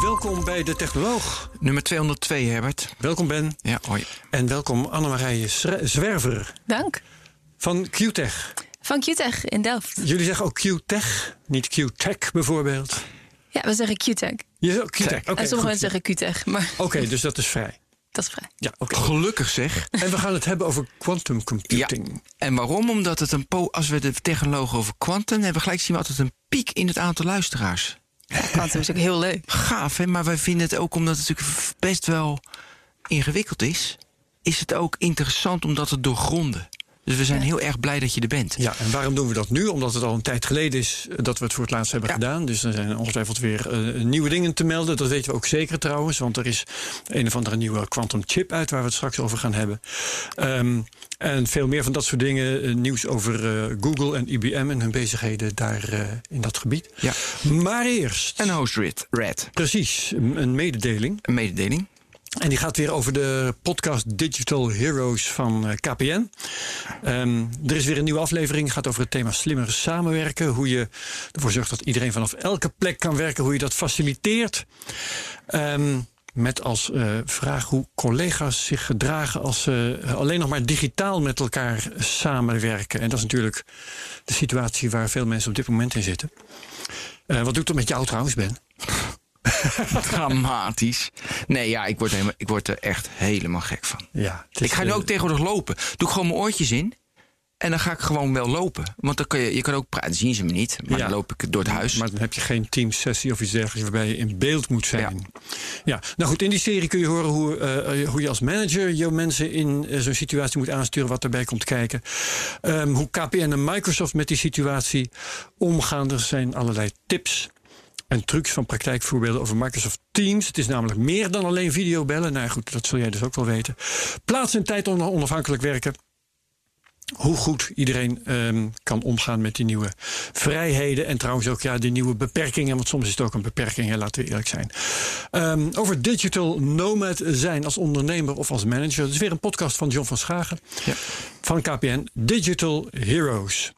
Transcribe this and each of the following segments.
Welkom bij De Technoloog. Nummer 202, Herbert. Welkom Ben. Ja, hoi. En welkom Annemarije Zwerver Dank. van QTech. Van QTech in Delft. Jullie zeggen ook QTech, niet QTech bijvoorbeeld. Ja, we zeggen QTech. Je zegt QTech, oké. en sommige goed. mensen zeggen QTech, maar Oké, dus dat is vrij. dat is vrij. Ja, oké. Gelukkig zeg. En we gaan het hebben over quantum Ja. computing. En waarom? Omdat het een po als we de technologie over quantum hebben, gelijk zien we altijd een piek in het aantal luisteraars. Quantum is ook heel leuk. Gaaf, hè? Maar wij vinden het ook omdat het natuurlijk best wel ingewikkeld is, is het ook interessant om dat te doorgronden. Dus we zijn heel erg blij dat je er bent. Ja, en waarom doen we dat nu? Omdat het al een tijd geleden is dat we het voor het laatst hebben Ja. gedaan. Dus er zijn ongetwijfeld weer eh, nieuwe dingen te melden. Dat weten we ook zeker trouwens. Want er is een of andere nieuwe quantum chip uit waar we het straks over gaan hebben. Ehm, en veel meer van dat soort dingen. eh, nieuws over eh, Google en IBM en hun bezigheden daar eh, in dat gebied. Ja. Maar eerst, En host Red, Red, precies, een een mededeling. een mededeling. En die gaat weer over de podcast Digital Heroes van eh, KPN. Ehm, er is weer een nieuwe aflevering. gaat over het thema slimmer samenwerken. Hoe je ervoor zorgt dat iedereen vanaf elke plek kan werken. Hoe je dat faciliteert. Ehm, met als eh, vraag hoe collega's zich gedragen als ze alleen nog maar digitaal met elkaar samenwerken. En dat is natuurlijk de situatie waar veel mensen op dit moment in zitten. Eh, wat doet dat met jou trouwens, Ben? Dramatisch. Nee, ja, ik word, helemaal, ik word er echt helemaal gek van. Ja, Ik ga nu ook tegenwoordig lopen. Doe ik gewoon mijn oortjes in. En dan ga ik gewoon wel lopen. Want dan kun je, je kan ook praten, zien ze me niet. Maar Ja. dan loop ik door het huis. Maar dan heb je geen teamsessie of iets dergelijks waarbij je in beeld moet zijn. Ja. nou goed, in die serie kun je horen hoe, eh, hoe je als manager jouw mensen in eh, zo'n situatie moet aansturen, wat erbij komt kijken. Ehm, hoe KPN en Microsoft met die situatie omgaan. Er zijn allerlei tips en trucs van praktijkvoorbeelden over Microsoft Teams. Het is namelijk meer dan alleen videobellen. Nou goed, dat zul jij dus ook wel weten. Plaats en tijd on- onafhankelijk werken hoe goed iedereen ehm, kan omgaan met die nieuwe vrijheden. En trouwens ook ja, die nieuwe beperkingen. Want soms is het ook een beperking, hè, laten we eerlijk zijn. Ehm, over digital nomad zijn als ondernemer of als manager. Dat is weer een podcast van John van Schagen Ja. van KPN. Digital Heroes.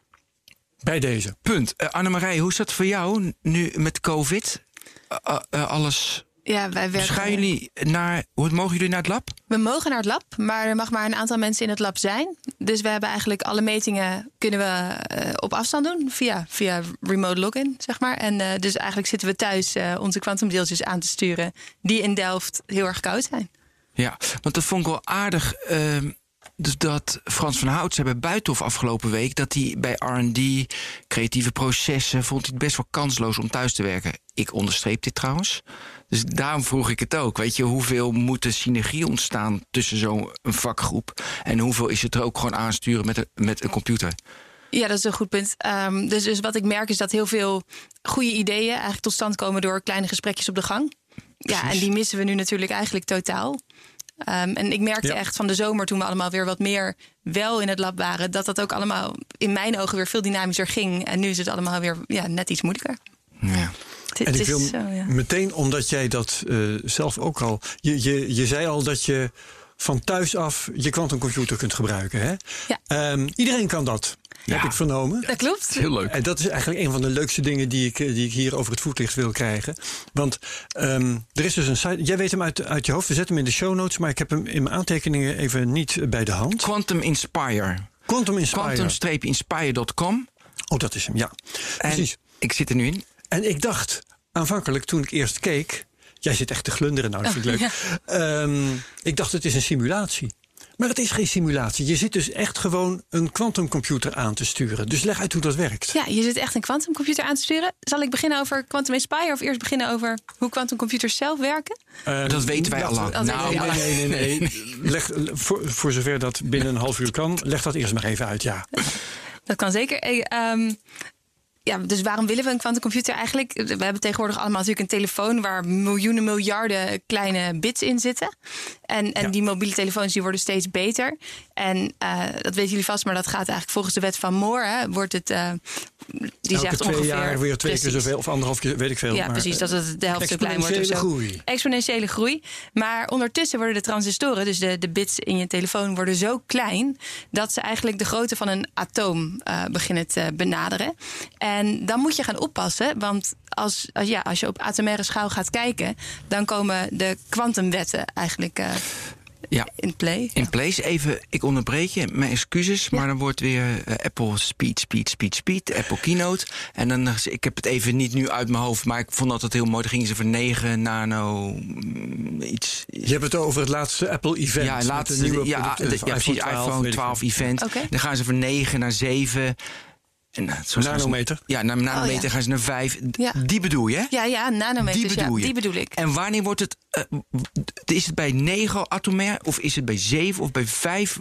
Bij deze. Punt. Uh, Annemarije, hoe is dat voor jou nu met COVID? Eh, eh, alles. Ja, wij Dus gaan werken... jullie naar. Hoe mogen jullie naar het lab? We mogen naar het lab, maar er mag maar een aantal mensen in het lab zijn. Dus we hebben eigenlijk alle metingen kunnen we eh, op afstand doen via, via remote login, zeg maar. En eh, dus eigenlijk zitten we thuis eh, onze kwantumdeeltjes aan te sturen, die in Delft heel erg koud zijn. Ja, want dat vond ik wel aardig. Dus dat Frans van Hout zei bij Buitenhof afgelopen week... dat hij bij R&D, creatieve processen... vond hij het best wel kansloos om thuis te werken. Ik onderstreep dit trouwens. Dus daarom vroeg ik het ook. Weet je, hoeveel moet er synergie ontstaan tussen zo'n vakgroep... en hoeveel is het er ook gewoon aansturen met een, met een computer? Ja, dat is een goed punt. Ehm, dus, dus wat ik merk is dat heel veel goede ideeën eigenlijk tot stand komen door kleine gesprekjes op de gang. Ja, en die missen we nu natuurlijk eigenlijk totaal. Ehm, en ik merkte Ja. echt van de zomer, toen we allemaal weer wat meer wel in het lab waren, dat dat ook allemaal in mijn ogen weer veel dynamischer ging. En nu is het allemaal weer ja, net iets moeilijker. Ja. Het, En ik is wil zo, ja. meteen, omdat jij dat eh, zelf ook al... Je, je, je zei al dat je van thuis af je quantumcomputer kunt gebruiken. Hè? Ja. Ehm, iedereen kan dat, heb ik vernomen. Dat klopt. Heel leuk. En dat is eigenlijk een van de leukste dingen die ik, eh, die ik hier over het voetlicht wil krijgen. Want ehm, er is dus een site. Jij weet hem uit, uit je hoofd. We zetten hem in de show notes. Maar ik heb hem in mijn aantekeningen even niet bij de hand. Quantum Inspire. Quantum Inspire. Quantum-inspire.com. Oh, dat is hem, ja. En Precies. ik zit er nu in. En ik dacht aanvankelijk toen ik eerst keek. Jij zit echt te glunderen, nou, dat vind ik leuk. Ehm, ik dacht, het is een simulatie. Maar het is geen simulatie. Je zit dus echt gewoon een quantumcomputer aan te sturen. Dus leg uit hoe dat werkt. Ja, je zit echt een kwantumcomputer aan te sturen. Zal ik beginnen over Quantum Inspire of eerst beginnen over hoe kwantumcomputers zelf werken? Ehm, Dat weten wij al lang. dat Nou, Nee, nee, nee. nee. Leg, voor, voor zover dat binnen een half uur kan, leg dat eerst maar even uit. Ja. Dat kan zeker. Eh, ehm, ja, dus waarom willen we een quantumcomputer eigenlijk? We hebben tegenwoordig allemaal natuurlijk een telefoon waar miljoenen, miljarden kleine bits in zitten. En, en die mobiele telefoons die worden steeds beter. En uh, dat weten jullie vast, maar dat gaat eigenlijk volgens de wet van Moore. Hè, wordt het, uh, die Elke zegt twee ongeveer, jaar weer twee precies. keer zoveel of anderhalf keer, weet ik veel. Ja, maar, precies, dat het de helft zo klein wordt. Exponentiële groei. Exponentiële groei. Maar ondertussen worden de transistoren, dus de, de bits in je telefoon, worden zo klein dat ze eigenlijk de grootte van een atoom uh, beginnen te benaderen. En dan moet je gaan oppassen, want als, als, ja, als je op atomaire schaal gaat kijken, dan komen de kwantumwetten eigenlijk. Uh, ja. In play. In place. Even, ik onderbreek je, mijn excuses. Maar dan wordt weer uh, Apple Speed, Speed, Speed, Speed. Apple Keynote. En dan, ik heb het even niet nu uit mijn hoofd. Maar ik vond dat het heel mooi. Dan gingen ze voor 9 nano mm, iets. Je hebt het over het laatste Apple event. Ja, laatste, nieuwe ja, product, ja, precies. iPhone 12 event. Okay. Dan gaan ze van 9 naar 7. En, eh, nanometer? ja, naar nanometer oh, ja. gaan ze naar 5. Ja. Die bedoel je? Ja, ja, nanometers. Die bedoel, ja, die bedoel ik. En wanneer wordt het. Uh, is het bij 9 atomair of is het bij 7 of bij 5?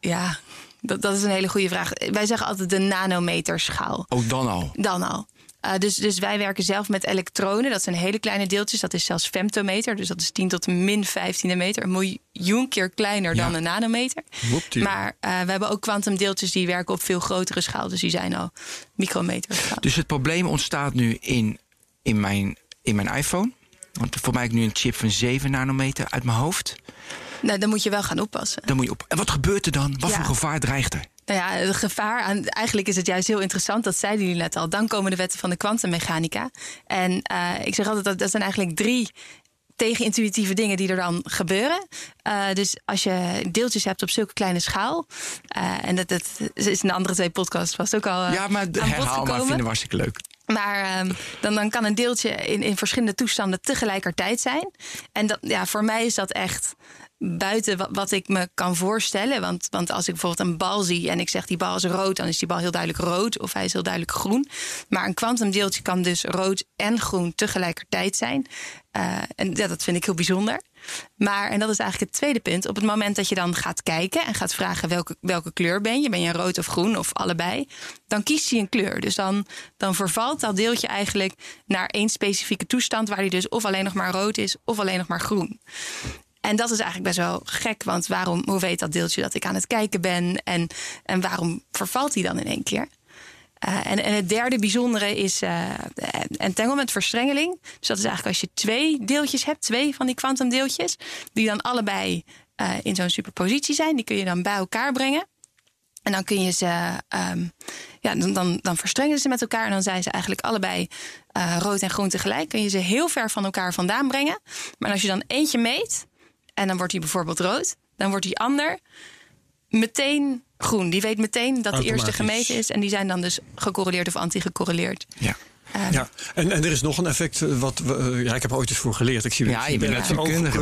Ja, dat, dat is een hele goede vraag. Wij zeggen altijd de nanometerschaal. Ook oh, dan al? Dan al. Uh, dus, dus wij werken zelf met elektronen. Dat zijn hele kleine deeltjes. Dat is zelfs femtometer. Dus dat is 10 tot min 15 meter. Een miljoen keer kleiner dan een nanometer. Woeptie. Maar uh, we hebben ook kwantumdeeltjes die werken op veel grotere schaal. Dus die zijn al micrometer. Dus het probleem ontstaat nu in, in, mijn, in mijn iPhone. Want voor mij heb ik nu een chip van 7 nanometer uit mijn hoofd. Nou, dan moet je wel gaan oppassen. Dan moet je op. En wat gebeurt er dan? Wat voor gevaar dreigt er? Nou ja, het gevaar aan. Eigenlijk is het juist heel interessant, dat zeiden jullie net al. Dan komen de wetten van de kwantummechanica. En uh, ik zeg altijd dat dat zijn eigenlijk drie tegenintuïtieve dingen die er dan gebeuren. Uh, dus als je deeltjes hebt op zulke kleine schaal. Uh, en dat, dat is in de andere twee podcasts vast ook al. Ja, maar de herhaal maar vinden we hartstikke leuk. Maar um, dan, dan kan een deeltje in, in verschillende toestanden tegelijkertijd zijn. En dat, ja, voor mij is dat echt buiten wat, ik me kan voorstellen. Want, want als ik bijvoorbeeld een bal zie en ik zeg die bal is rood, dan is die bal heel duidelijk rood of hij is heel duidelijk groen. Maar een kwantumdeeltje kan dus rood en groen tegelijkertijd zijn. Uh, en ja, dat vind ik heel bijzonder. Maar, en dat is eigenlijk het tweede punt, op het moment dat je dan gaat kijken en gaat vragen welke, welke kleur ben je, ben je rood of groen of allebei, dan kiest hij een kleur. Dus dan, dan vervalt dat deeltje eigenlijk naar één specifieke toestand, waar hij dus of alleen nog maar rood is of alleen nog maar groen. En dat is eigenlijk best wel gek, want waarom, hoe weet dat deeltje dat ik aan het kijken ben? En, en waarom vervalt hij dan in één keer? Uh, en, en, het derde bijzondere is uh, entanglement, verstrengeling. Dus dat is eigenlijk als je twee deeltjes hebt, twee van die kwantumdeeltjes, die dan allebei in zo'n superpositie zijn. Die kun je dan bij elkaar brengen. En dan kun je ze, um, ja, dan, dan, dan verstrengen ze met elkaar. En dan zijn ze eigenlijk allebei rood en groen tegelijk. Kun je ze heel ver van elkaar vandaan brengen. Maar als je dan eentje meet, en dan wordt hij bijvoorbeeld rood. Dan wordt die ander meteen groen. Die weet meteen dat de eerste gemeten is. En die zijn dan dus gecorreleerd of anti-gecorreleerd. Ja. Uh, ja, en, en er is nog een effect eh, wat we, uh, ja, ik heb ooit eens voor geleerd. Ik zie ja, je bent net zo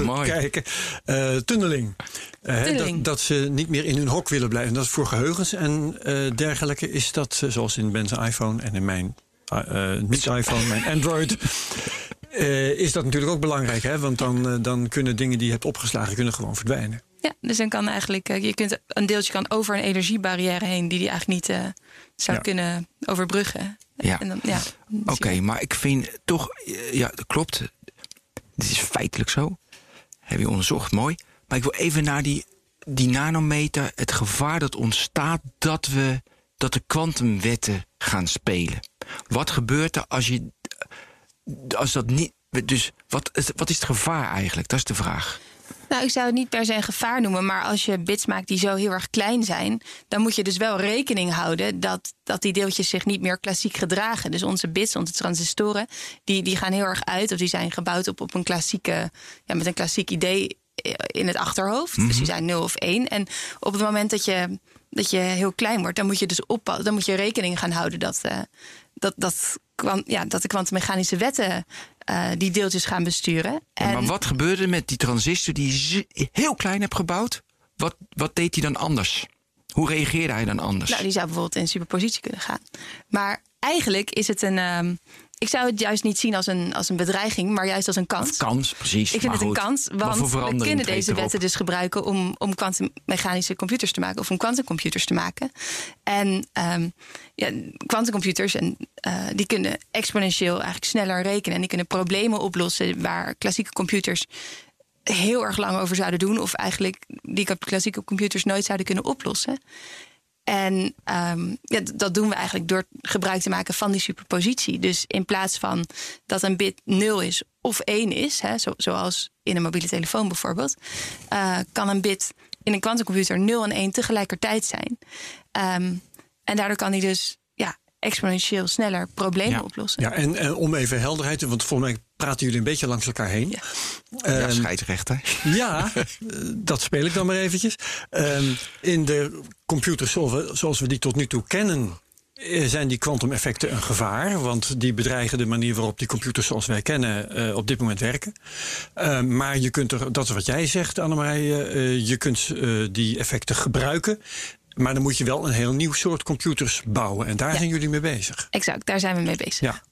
mooi. kijken. Uh, tunneling. tunneling. Dat, dat, ze niet meer in hun hok willen blijven. Dat is voor geheugens en dergelijke is dat, zoals in Ben's iPhone en in mijn niet-iPhone, mijn Android. Uh, is dat natuurlijk ook belangrijk, hè? Want dan, uh, dan kunnen dingen die je hebt opgeslagen kunnen gewoon verdwijnen. Ja, dus dan kan eigenlijk, uh, je kunt een deeltje kan over een energiebarrière heen die die eigenlijk niet zou ja. kunnen overbruggen. Ja. ja Oké, okay, maar ik vind toch, ja, dat klopt. Dit is feitelijk zo. Heb je onderzocht, mooi. Maar ik wil even naar die, die nanometer, het gevaar dat ontstaat dat we dat de kwantumwetten gaan spelen. Wat gebeurt er als je als dat niet. Dus wat, wat is het gevaar eigenlijk? Dat is de vraag. Nou, ik zou het niet per se een gevaar noemen, maar als je bits maakt die zo heel erg klein zijn, dan moet je dus wel rekening houden dat, dat die deeltjes zich niet meer klassiek gedragen. Dus onze bits, onze transistoren, die, die gaan heel erg uit, of die zijn gebouwd op, op een klassieke, ja, met een klassiek idee in het achterhoofd. Dus die mhm. zijn 0 of 1. En op het moment dat je, dat je heel klein wordt, dan moet je dus op, dan moet je rekening gaan houden dat, uh, dat, dat ja, dat de kwantummechanische wetten uh, die deeltjes gaan besturen. Ja, maar wat gebeurde met die transistor die je heel klein hebt gebouwd? Wat, wat deed hij dan anders? Hoe reageerde hij dan anders? Nou, die zou bijvoorbeeld in superpositie kunnen gaan. Maar eigenlijk is het een, um, ik zou het juist niet zien als een, als een bedreiging, maar juist als een kans. Kans, precies. Ik vind het een kans, want we kunnen deze wetten dus gebruiken om, om kwantummechanische computers te maken of om kwantumcomputers te maken. En ehm, ja, kwantumcomputers en, eh, die kunnen exponentieel eigenlijk sneller rekenen en die kunnen problemen oplossen waar klassieke computers heel erg lang over zouden doen, of eigenlijk die klassieke computers nooit zouden kunnen oplossen. En ehm, ja, dat doen we eigenlijk door gebruik te maken van die superpositie. Dus in plaats van dat een bit 0 is of 1 is, hè, zo- zoals in een mobiele telefoon bijvoorbeeld, eh, kan een bit in een kwantumcomputer 0 en 1 tegelijkertijd zijn. Ehm, en daardoor kan hij dus ja, exponentieel sneller problemen Ja. oplossen. Ja, en, en om even helderheid, want volgens mij praten jullie een beetje langs elkaar heen. Ja. Ja, Ehm, scheidsrechter. Ja, eh, dat speel ik dan maar eventjes. Ehm, in de computers zoals we, die tot nu toe kennen, eh, zijn die kwantumeffecten een gevaar. Want die bedreigen de manier waarop die computers zoals wij kennen eh, op dit moment werken. Ehm, maar je kunt er, dat is wat jij zegt, Annemarie, eh, je kunt eh, die effecten gebruiken. Maar dan moet je wel een heel nieuw soort computers bouwen. En daar Ja. zijn jullie mee bezig. Exact, daar zijn we mee bezig. Ja.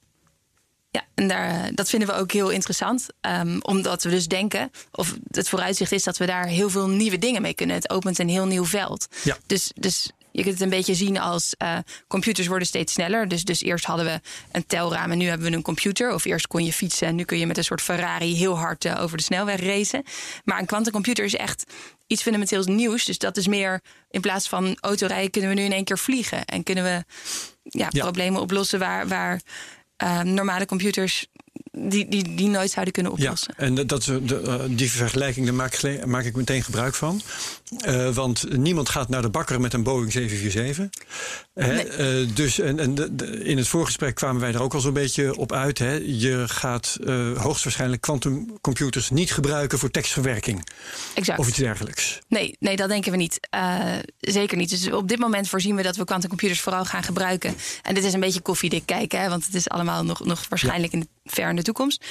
Ja, en daar, eh, dat vinden we ook heel interessant. ehm, omdat we dus denken, of het vooruitzicht is dat we daar heel veel nieuwe dingen mee kunnen. Het opent een heel nieuw veld. Ja. Dus, dus je kunt het een beetje zien als eh, computers worden steeds sneller. Dus, dus eerst hadden we een telraam en nu hebben we een computer. Of eerst kon je fietsen en nu kun je met een soort Ferrari heel hard eh, over de snelweg racen. Maar een kwantumcomputer is echt iets fundamenteels nieuws. Dus dat is meer, in plaats van autorijden kunnen we nu in één keer vliegen. En kunnen we ja, Ja. problemen oplossen waar, waar eh, normale computers die, die, die nooit zouden kunnen Ja, oplossen. en dat, is, de, eh, die vergelijking daar maak, maak ik meteen gebruik van. Eh, want niemand gaat naar de bakker met een Boeing 747. Hè? Nee. Eh, dus en, en de- de- in het voorgesprek kwamen wij er ook al zo'n beetje op uit. Hè? Je gaat eh, hoogstwaarschijnlijk kwantumcomputers niet gebruiken voor tekstverwerking Exact. of iets dergelijks. Nee, nee, dat denken we niet. Zeker niet. Dus op dit moment voorzien we dat we kwantumcomputers vooral gaan gebruiken. En dit is een beetje koffiedik kijken, hè, want het is allemaal nog, nog waarschijnlijk in de, ver in de toekomst.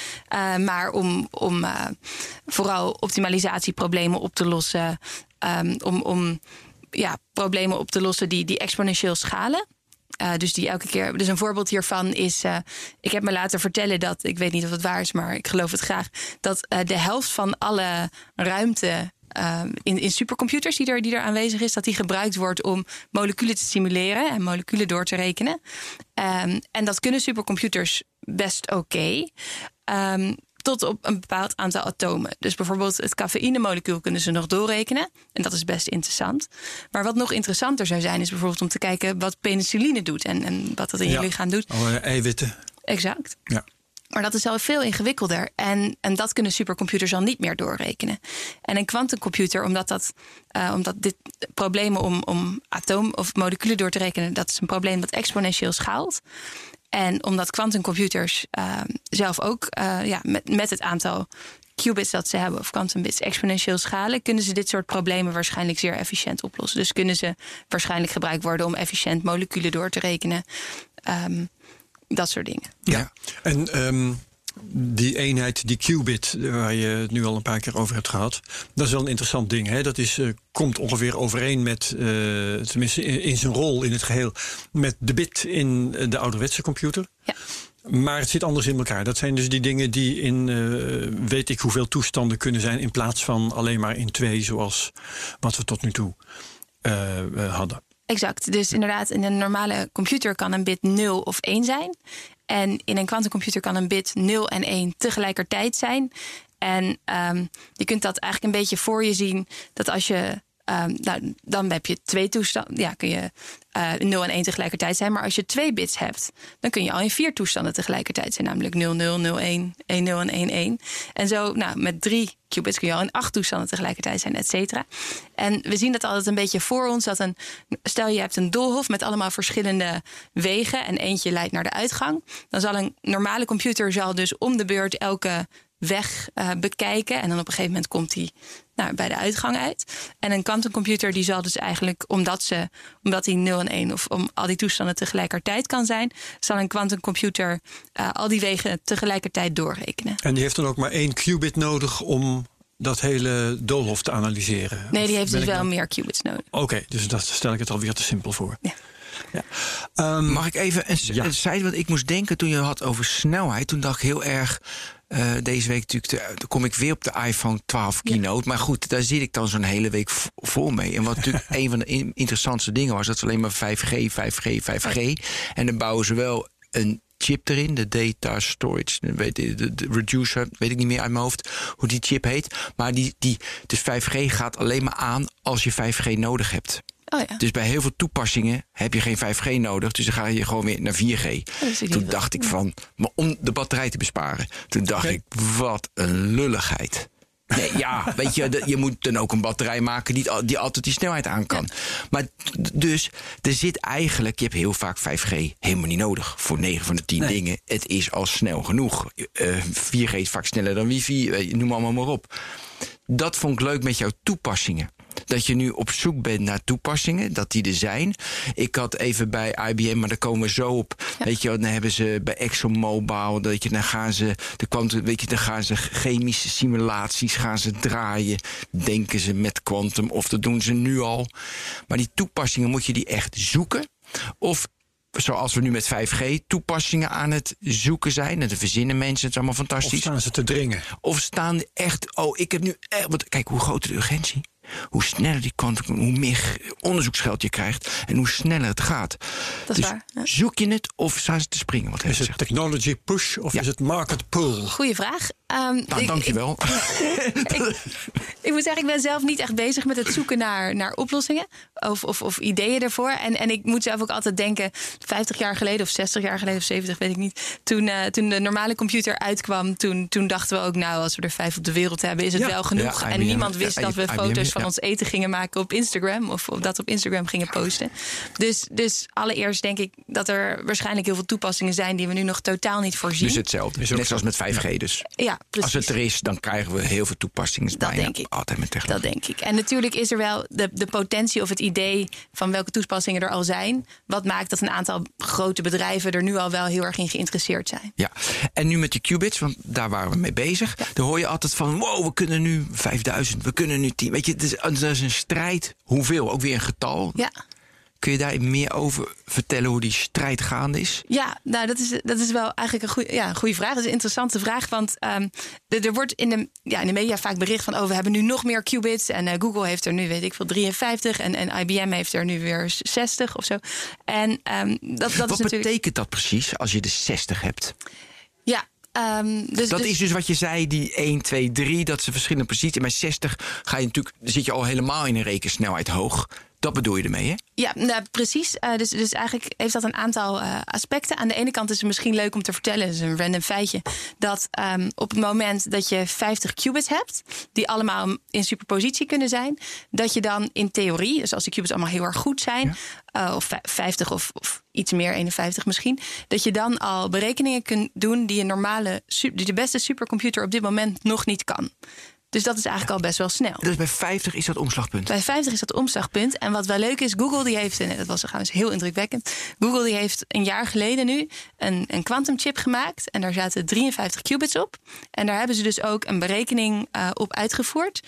Maar om, om vooral optimalisatieproblemen op te lossen, ehm, om, om ja, problemen op te lossen die, die exponentieel schalen. Eh, dus die elke keer. Dus een voorbeeld hiervan is. eh, ik heb me laten vertellen dat. Ik weet niet of het waar is, maar ik geloof het graag. Dat eh, de helft van alle ruimte. eh, in, in supercomputers die er, die er aanwezig is, dat die gebruikt wordt om moleculen te simuleren en moleculen door te rekenen. Ehm, en dat kunnen supercomputers best oké. Ehm, tot op een bepaald aantal atomen. Dus bijvoorbeeld het cafeïnemolecuul kunnen ze nog doorrekenen. En dat is best interessant. Maar wat nog interessanter zou zijn, is bijvoorbeeld om te kijken wat penicilline doet en, en wat dat in Ja. je lichaam doet. Alle eiwitten. Exact. Ja. Maar dat is al veel ingewikkelder. En, en dat kunnen supercomputers al niet meer doorrekenen. En een kwantumcomputer, omdat, dat, eh, omdat dit problemen om, om atoom of moleculen door te rekenen, dat is een probleem dat exponentieel schaalt. En omdat kwantumcomputers eh, zelf ook eh, ja, met, met het aantal qubits dat ze hebben, of quantumbits, exponentieel schalen, kunnen ze dit soort problemen waarschijnlijk zeer efficiënt oplossen. Dus kunnen ze waarschijnlijk gebruikt worden om efficiënt moleculen door te rekenen. Ehm, dat soort dingen. Ja. En ehm, die eenheid, die qubit, waar je het nu al een paar keer over hebt gehad, dat is wel een interessant ding. Hè? Dat is, eh, komt ongeveer overeen met, eh, tenminste in, in zijn rol in het geheel, met de bit in eh, de ouderwetse computer. Ja. Maar het zit anders in elkaar. Dat zijn dus die dingen die in eh, weet ik hoeveel toestanden kunnen zijn, in plaats van alleen maar in twee, zoals wat we tot nu toe eh, eh, hadden. Exact. Dus inderdaad, in een normale computer kan een bit 0 of 1 zijn. En in een kwantumcomputer kan een bit 0 en 1 tegelijkertijd zijn. En ehm, je kunt dat eigenlijk een beetje voor je zien dat als je. Ehm, nou, dan heb je twee toestanden. Ja, kun je eh 0 en 1 tegelijkertijd zijn. Maar als je twee bits hebt, dan kun je al in vier toestanden tegelijkertijd zijn. Namelijk 0, 0, 0, 1, 1, 0 en 1, 1. En zo, nou, met drie qubits kun je al in acht toestanden tegelijkertijd zijn, et cetera. En we zien dat altijd een beetje voor ons. Dat een, stel je hebt een doolhof met allemaal verschillende wegen. En eentje leidt naar de uitgang. Dan zal een normale computer zal dus om de beurt elke weg eh, bekijken. En dan op een gegeven moment komt hij nou, bij de uitgang uit. En een kwantumcomputer die zal dus eigenlijk, omdat, ze, omdat die 0 en 1 of om al die toestanden tegelijkertijd kan zijn, zal een kwantumcomputer eh, al die wegen tegelijkertijd doorrekenen. En die heeft dan ook maar één qubit nodig om dat hele doolhof te analyseren. Nee, die heeft dus wel nou- meer qubits nodig. Oké, dus dat stel ik het alweer te simpel voor. Ja. Ehm, Mag ik even een, Ja. een side, want ik moest denken toen je had over snelheid. Toen dacht ik heel erg. Eh, deze week natuurlijk, de- dan kom ik weer op de iPhone 12 keynote. Maar goed, daar zit ik dan zo'n hele week v- vol mee. En wat natuurlijk een van de in- interessantste dingen was, dat ze alleen maar 5G, 5G, 5G. En dan bouwen ze wel een chip erin, de data storage, de, weet- de, de reducer, weet ik niet meer uit mijn hoofd hoe die chip heet. Maar die, die, dus 5G gaat alleen maar aan als je 5G nodig hebt. Oh ja. Dus bij heel veel toepassingen heb je geen 5G nodig. Dus dan ga je gewoon weer naar 4G. is niet Toen wel. dacht ik van, maar om de batterij te besparen. Toen dacht ik, wat een lulligheid. Nee, ja, weet je, je moet dan ook een batterij maken die, die altijd die snelheid aan kan. Maar dus, er zit eigenlijk, je hebt heel vaak 5G helemaal niet nodig voor 9 van de 10 dingen. Het is al snel genoeg. Eh, 4G is vaak sneller dan wifi, eh, noem allemaal maar op. Dat vond ik leuk met jouw toepassingen. Dat je nu op zoek bent naar toepassingen, dat die er zijn. Ik had even bij IBM, maar daar komen we zo op. Weet je, dan hebben ze bij ExxonMobil, dat je, dan gaan ze, de weet je, dan gaan ze chemische simulaties gaan ze draaien. Denken ze met quantum, of dat doen ze nu al. Maar die toepassingen moet je die echt zoeken. Of zoals we nu met 5G toepassingen aan het zoeken zijn. En de verzinnen mensen, het is allemaal of fantastisch. staan ze te dringen? Of staan die echt, oh, ik heb nu echt. Want kijk, hoe groter de urgentie, hoe sneller die quantum, hoe meer onderzoeksgeld je krijgt en hoe sneller het gaat. Dat is dus waar, ja. zoek je het of staan ze te springen? Wat Is het zegt. technology push of Ja. is het market pull? Goeie vraag. Ehm, Nou, ik- dankjewel. Ik moet zeggen, ik ben zelf niet echt bezig met het zoeken naar, naar oplossingen of, of, of ideeën ervoor. En, en ik moet zelf ook altijd denken, 50 jaar geleden of 60 jaar geleden of 70, weet ik niet. Toen, eh, toen de normale computer uitkwam, toen, toen dachten we ook, nou, als we er vijf op de wereld hebben, is het Ja. wel genoeg. Ja, en niemand wist ja, dat we IBM, foto's van ja. ons eten gingen maken op Instagram of op dat op Instagram gingen posten. Dus, dus allereerst denk ik dat er waarschijnlijk heel veel toepassingen zijn die we nu nog totaal niet voorzien. Dus hetzelfde. Is Net zoals met 5G dus. ja, precies. Als het er is, dan krijgen we heel veel toepassingen. Dat Bijna denk ik. Altijd met technologie. Dat denk ik. En natuurlijk is er wel de, de potentie of het idee van welke toepassingen er al zijn. Wat maakt dat een aantal grote bedrijven er nu al wel heel erg in geïnteresseerd zijn. Ja, en nu met die qubits, want daar waren we mee bezig. Dan hoor je altijd van, wow, we kunnen nu 5000, we kunnen nu 10. Weet je, is, het is een strijd. Hoeveel? Ook weer een getal. Ja, Kun je daar meer over vertellen hoe die strijd gaande is? ja nou, dat is, dat is wel eigenlijk een goede, ja, een goede vraag. Dat is een interessante vraag. Want ehm, er, er wordt in de, ja, in de media vaak bericht van... oh, we hebben nu nog meer qubits. En eh, Google heeft er nu, weet ik veel, 53. En, en IBM heeft er nu weer 60 of zo. En ehm, dat, dat Wat is natuurlijk... betekent dat precies als je de 60 hebt? Ehm, dus, Dat dus- is dus wat je zei, die 1, 2, 3, dat ze verschillende posities. En bij 60 ga je natuurlijk, zit je al helemaal in een rekensnelheid hoog. Dat bedoel je ermee, hè? Ja, nou, precies. Eh, dus, dus eigenlijk heeft dat een aantal eh, aspecten. Aan de ene kant is het misschien leuk om te vertellen, dat is een random feitje, dat ehm, op het moment dat je 50 qubits hebt, die allemaal in superpositie kunnen zijn, dat je dan in theorie, dus als die qubits allemaal heel erg goed zijn, eh, of vij- 50 of, of iets meer, 51 misschien, dat je dan al berekeningen kunt doen die een normale, die de beste supercomputer op dit moment nog niet kan. Dus dat is eigenlijk al best wel snel. Dus bij 50 is dat omslagpunt. Bij 50 is dat omslagpunt. En wat wel leuk is, Google die heeft, en dat was trouwens heel indrukwekkend. Google die heeft een jaar geleden nu een, een quantum chip gemaakt. En daar zaten 53 qubits op. En daar hebben ze dus ook een berekening eh, op uitgevoerd.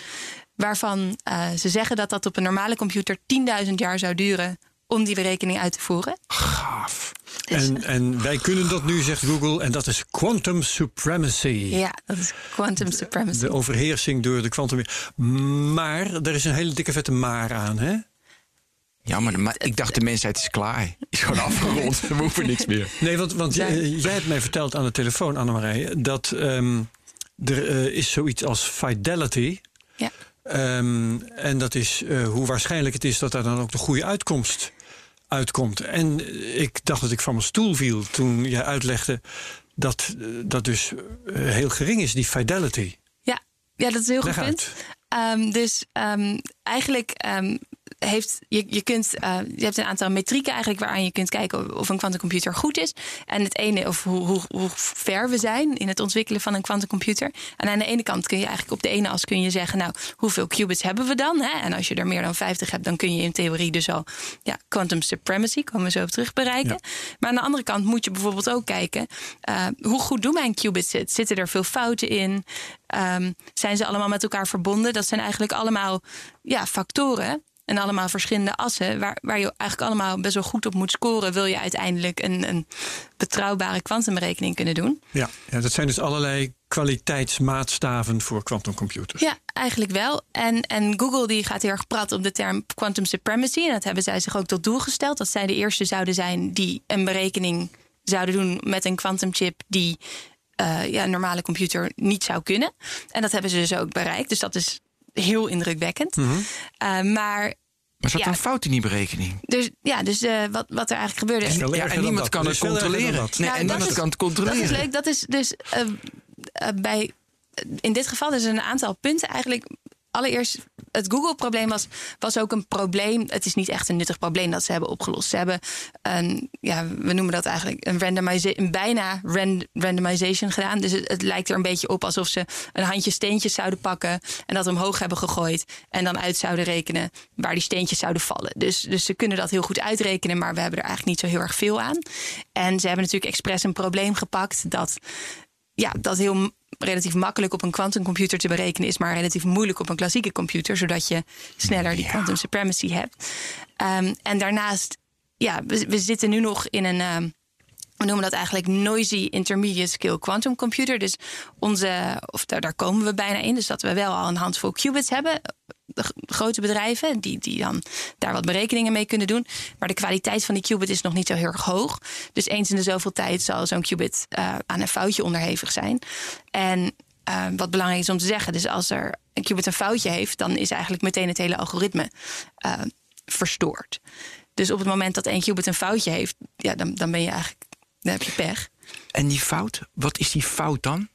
Waarvan eh, ze zeggen dat dat op een normale computer 10.000 jaar zou duren om die berekening uit te voeren. Gaaf. Dus, En, en wij kunnen dat nu, zegt Google, en dat is quantum supremacy. ja, dat is quantum supremacy. De overheersing door de kwantum. Maar er is een hele dikke vette maar aan, hè? Ja, maar, de- maar ik dacht de mensheid is klaar. Is gewoon afgerond. We hoeven niks meer. Nee, want, want Ja. jij, jij hebt mij verteld aan de telefoon, Annemarije, dat ehm, er eh, is zoiets als fidelity. Ja. Ehm, en dat is eh, hoe waarschijnlijk het is dat daar dan ook de goede uitkomst uitkomt. En eh, ik dacht dat ik van mijn stoel viel toen jij uitlegde dat eh, dat dus eh, heel gering is, die fidelity. Ja, ja dat is heel goed Leg uit. Ehm, dus ehm, eigenlijk ehm, heeft je, je, kunt, eh, je hebt een aantal metrieken eigenlijk waaraan je kunt kijken of een kwantumcomputer goed is. En het ene, of hoe, hoe, hoe ver we zijn in het ontwikkelen van een kwantumcomputer. En aan de ene kant kun je eigenlijk op de ene as kun je zeggen, nou, hoeveel qubits hebben we dan? Hè? En als je er meer dan 50 hebt, dan kun je in theorie dus al ja, quantum supremacy, komen we zo op terug bereiken. Maar aan de andere kant moet je bijvoorbeeld ook kijken, eh, hoe goed doen mijn qubits het? Zitten er veel fouten in? Ehm, zijn ze allemaal met elkaar verbonden? Dat zijn eigenlijk allemaal ja, factoren En allemaal verschillende assen, waar, waar je eigenlijk allemaal best wel goed op moet scoren, wil je uiteindelijk een, een betrouwbare kwantumberekening kunnen doen. Ja, ja, dat zijn dus allerlei kwaliteitsmaatstaven voor quantumcomputers. Ja, eigenlijk wel. En, en Google die gaat heel erg prat op de term quantum supremacy. En dat hebben zij zich ook tot doel gesteld. Dat zij de eerste zouden zijn die een berekening zouden doen met een quantumchip die uh, ja, een normale computer niet zou kunnen. En dat hebben ze dus ook bereikt. Dus dat is heel indrukwekkend. Uh, maar Maar zat Ja. er een fout in die berekening? dus, ja, dus uh, wat, wat er eigenlijk gebeurde. Ja, en dan niemand dat. kan Er het is controleren. dat. Nee, Nou, en dat niemand is- kan het Dat controleren. is leuk. Dat is dus eh, eh, bij. In dit geval dus een aantal punten eigenlijk. Allereerst, het Google-probleem was, was ook een probleem. Het is niet echt een nuttig probleem dat ze hebben opgelost. Ze hebben ja, we noemen dat eigenlijk een, randomisa- een bijna ran- randomization gedaan. Dus het, het lijkt er een beetje op alsof ze een handje steentjes zouden pakken en dat omhoog hebben gegooid. En dan uit zouden rekenen waar die steentjes zouden vallen. Dus, dus ze kunnen dat heel goed uitrekenen, maar we hebben er eigenlijk niet zo heel erg veel aan. En ze hebben natuurlijk expres een probleem gepakt dat ja, dat heel relatief makkelijk op een quantumcomputer te berekenen is, maar relatief moeilijk op een klassieke computer, zodat je sneller die quantum supremacy hebt. Ehm, en daarnaast, ja, we, we zitten nu nog in een. ehm, we noemen dat eigenlijk noisy intermediate scale quantum computer. Dus onze, of daar, komen we bijna in. Dus dat we wel al een handvol qubits hebben. De g- grote bedrijven die, die dan daar wat berekeningen mee kunnen doen. Maar de kwaliteit van die qubit is nog niet zo heel erg hoog. Dus eens in de zoveel tijd zal zo'n qubit eh, aan een foutje onderhevig zijn. En eh, wat belangrijk is om te zeggen, dus als er een qubit een foutje heeft, dan is eigenlijk meteen het hele algoritme eh, verstoord. Dus op het moment dat één qubit een foutje heeft, ja, dan, dan ben je eigenlijk, dan heb je pech. En die fout, wat is die fout dan?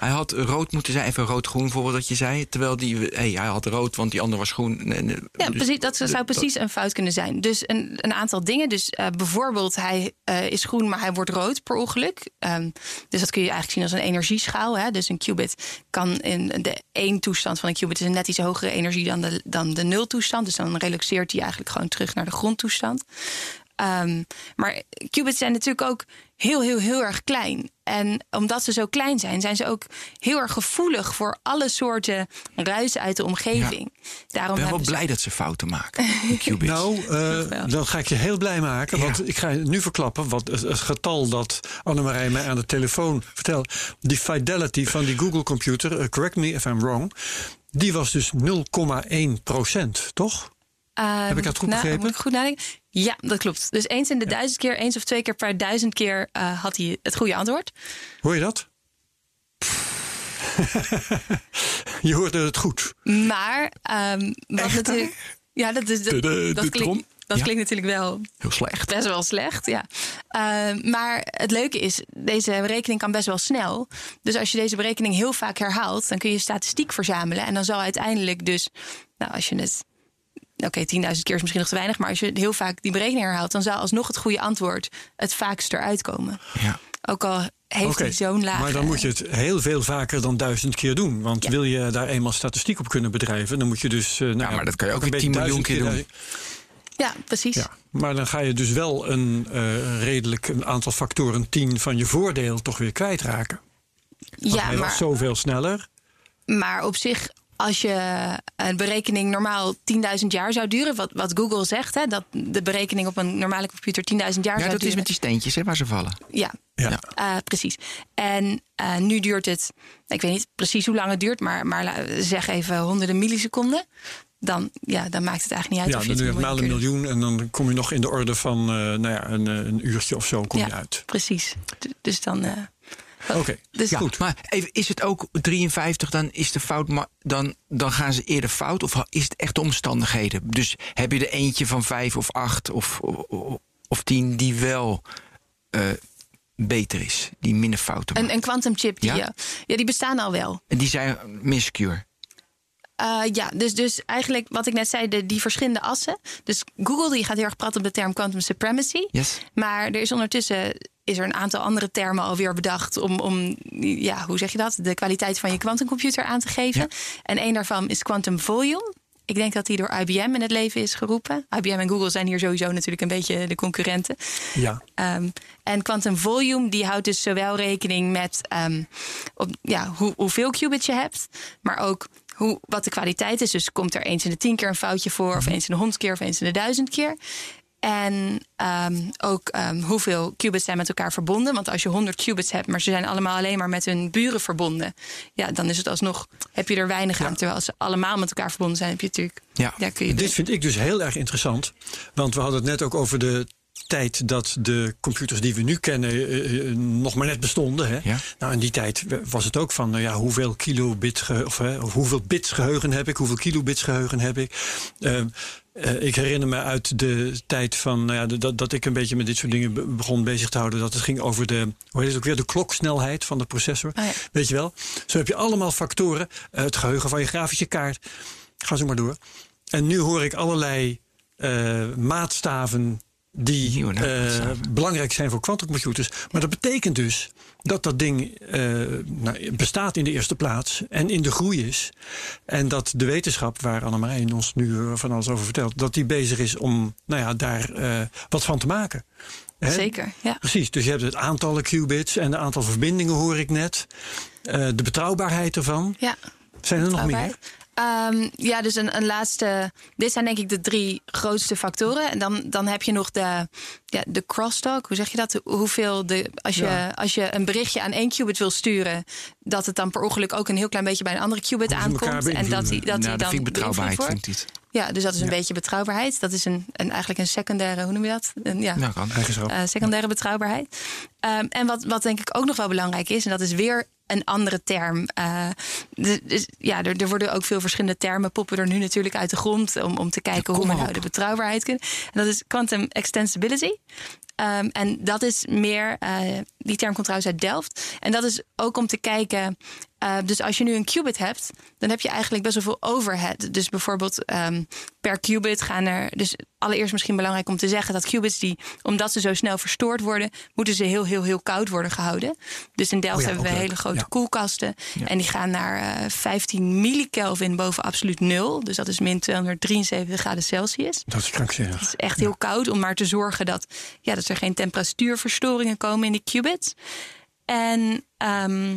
Hij had rood moeten zijn, even rood-groen bijvoorbeeld dat je zei. Terwijl die, hey, hij had rood, want die ander was groen. Ja, dus- precies, dat zou precies een fout kunnen zijn. Dus een, een aantal dingen. Dus eh, bijvoorbeeld, hij eh, is groen, maar hij wordt rood per ongeluk. Ehm, dus dat kun je eigenlijk zien als een energieschaal. Hè? Dus een qubit kan in de één toestand van een qubit is een net iets hogere energie dan de, dan de nultoestand. Dus dan relaxeert hij eigenlijk gewoon terug naar de grondtoestand. Ehm, maar qubits zijn natuurlijk ook heel, heel, heel erg klein. En omdat ze zo klein zijn, zijn ze ook heel erg gevoelig voor alle soorten ruis uit de omgeving. Daarom Ik ben wel hebben ze- blij dat ze fouten maken. qubits. Nou, eh, dan ga ik je heel blij maken. Ja. Want ik ga je nu verklappen. Want het, het getal dat Annemarij mij aan de telefoon vertelt. Die fidelity van die Google computer. eh, correct me if I'm wrong. Die was dus 0,1 procent, toch? Heb ik dat goed nou, begrepen? Moet ik goed nadenken? Ja, dat klopt. Dus eens in de duizend keer, eens of twee keer per duizend keer eh, had hij het goede antwoord. Hoor je dat? je hoorde het goed. Maar ehm, wat Echt, natuurlijk. Ja, dat, is, dat, De- de- dat, de klinkt, dat Ja. klinkt natuurlijk wel Heel slecht. best wel slecht, ja. Ehm, maar het leuke is, deze berekening kan best wel snel. Dus als je deze berekening heel vaak herhaalt, dan kun je statistiek verzamelen. En dan zal uiteindelijk dus, nou, als je het. Oké, 10.000 keer is misschien nog te weinig, maar als je heel vaak die berekening herhaalt, dan zal alsnog het goede antwoord het vaakst eruit komen. Ja. Ook al heeft hij zo'n laag. Maar dan moet je het heel veel vaker dan duizend keer doen. Want Ja. wil je daar eenmaal statistiek op kunnen bedrijven, dan moet je dus. eh, nou Ja, maar dat kan je ook een weer beetje 10 miljoen keer Ja, precies. Ja, maar dan ga je dus wel een eh, redelijk een aantal factoren 10 van je voordeel toch weer kwijtraken. Want Ja, hij was maar, zoveel sneller. maar op zich, als je een berekening normaal 10.000 jaar zou duren, wat, wat Google zegt, hè, dat de berekening op een normale computer 10.000 jaar ja, zou dat is duren. met die steentjes hè, waar ze vallen. Ja, Ja. Eh, precies. En eh, nu duurt het, ik weet niet precies hoe lang het duurt, maar, maar zeg even honderden milliseconden. Dan, ja, dan maakt het eigenlijk niet uit Ja, of je dan doe je maal een miljoen en dan kom je nog in de orde van eh, nou ja, een, eh, een uurtje of zo kom je Ja, uit. precies. D- Dus dan. Oké, dus Ja, Goed. Maar even, is het ook 53, dan is de fout, maar dan, dan gaan ze eerder fout? Of is het echt de omstandigheden? Dus heb je er eentje van vijf of acht of, of, of tien die wel eh, beter is, die minder fouten maakt? een, een quantum chip, die, Ja? ja? ja, die bestaan al wel. En die zijn miscure. Eh, ja, dus, dus eigenlijk wat ik net zei, de, die verschillende assen. Dus Google die gaat heel erg praten op de term quantum supremacy. Yes? Maar er is ondertussen is er een aantal andere termen alweer bedacht om, om ja, hoe zeg je dat? De kwaliteit van je quantumcomputer aan te geven. Ja. En een daarvan is quantum volume. Ik denk dat die door IBM in het leven is geroepen. IBM en Google zijn hier sowieso natuurlijk een beetje de concurrenten. ja. Ehm, en quantum volume die houdt dus zowel rekening met ehm, op, ja, hoe, hoeveel qubits je hebt, maar ook hoe, wat de kwaliteit is. Dus komt er eens in de tien keer een foutje voor, of eens in de honderd keer, of eens in de duizend keer. En ehm, ook ehm, hoeveel qubits zijn met elkaar verbonden. Want als je 100 qubits hebt, maar ze zijn allemaal alleen maar met hun buren verbonden. Ja, dan is het alsnog, heb je er weinig aan. Terwijl als ze allemaal met elkaar verbonden zijn, heb je natuurlijk. Ja. Ja, kun je Dit vind ik dus heel erg interessant. Want we hadden het net ook over de tijd dat de computers die we nu kennen eh, eh, nog maar net bestonden. Hè? Ja. Nou, in die tijd was het ook van nou ja, hoeveel kilobit of, hoeveel bits geheugen heb ik, hoeveel kilobits geheugen heb ik. Eh, ik herinner me uit de tijd van nou ja, de- dat, dat ik een beetje met dit soort dingen be- begon bezig te houden. Dat het ging over de, hoe heet het ook weer, de kloksnelheid van de processor. Oh ja. Weet je wel? Zo heb je allemaal factoren. Het geheugen van je grafische kaart. Ga zo maar door. En nu hoor ik allerlei eh, maatstaven die eh, belangrijk zijn voor quantumcomputers. Maar dat betekent dus dat dat ding eh, nou, bestaat in de eerste plaats en in de groei is. En dat de wetenschap, waar Annemarijn ons nu eh, van alles over vertelt, dat die bezig is om nou ja, daar eh, wat van te maken. Hè? Zeker, ja. Precies, dus je hebt het aantal qubits en het aantal verbindingen hoor ik net. Eh, de betrouwbaarheid ervan. ja. Zijn er nog meer? Ehm, ja, dus een, een laatste. Dit zijn denk ik de drie grootste factoren. En dan, dan heb je nog de, ja, de crosstalk. Hoe zeg je dat? Hoeveel de. Als je, Ja. als je een berichtje aan één qubit wil sturen, dat het dan per ongeluk ook een heel klein beetje bij een andere qubit aankomt. En dat die, dat nou, die dat dan vind ik betrouwbaarheid, vind ik. Ja, dus dat is een beetje betrouwbaarheid. Dat is een, een, eigenlijk een secundaire, hoe noem je dat? Een, ja, Nou, kan. Eigenschap. eh, secundaire betrouwbaarheid. Ehm, en wat, wat denk ik ook nog wel belangrijk is, en dat is weer een andere term. Eh, dus, ja, er, er worden ook veel verschillende termen poppen er nu natuurlijk uit de grond om, om te kijken hoe we nou de betrouwbaarheid kunnen. En dat is quantum extensibility. Ehm, en dat is meer, eh, die term komt trouwens uit Delft. En dat is ook om te kijken. Eh, dus als je nu een qubit hebt, dan heb je eigenlijk best wel veel overhead. Dus bijvoorbeeld ehm, per qubit gaan er. Dus allereerst misschien belangrijk om te zeggen dat qubits die, omdat ze zo snel verstoord worden, moeten ze heel, heel, heel koud worden gehouden. Dus in Delft Oh ja, hebben we leuk. hele grote Ja. koelkasten. En die gaan naar eh 15 millikelvin boven absoluut nul. Dus dat is min 273 graden Celsius. Dat is krankzinnig. Het is echt heel koud om maar te zorgen dat, ja, dat er geen temperatuurverstoringen komen in die qubits. En ehm,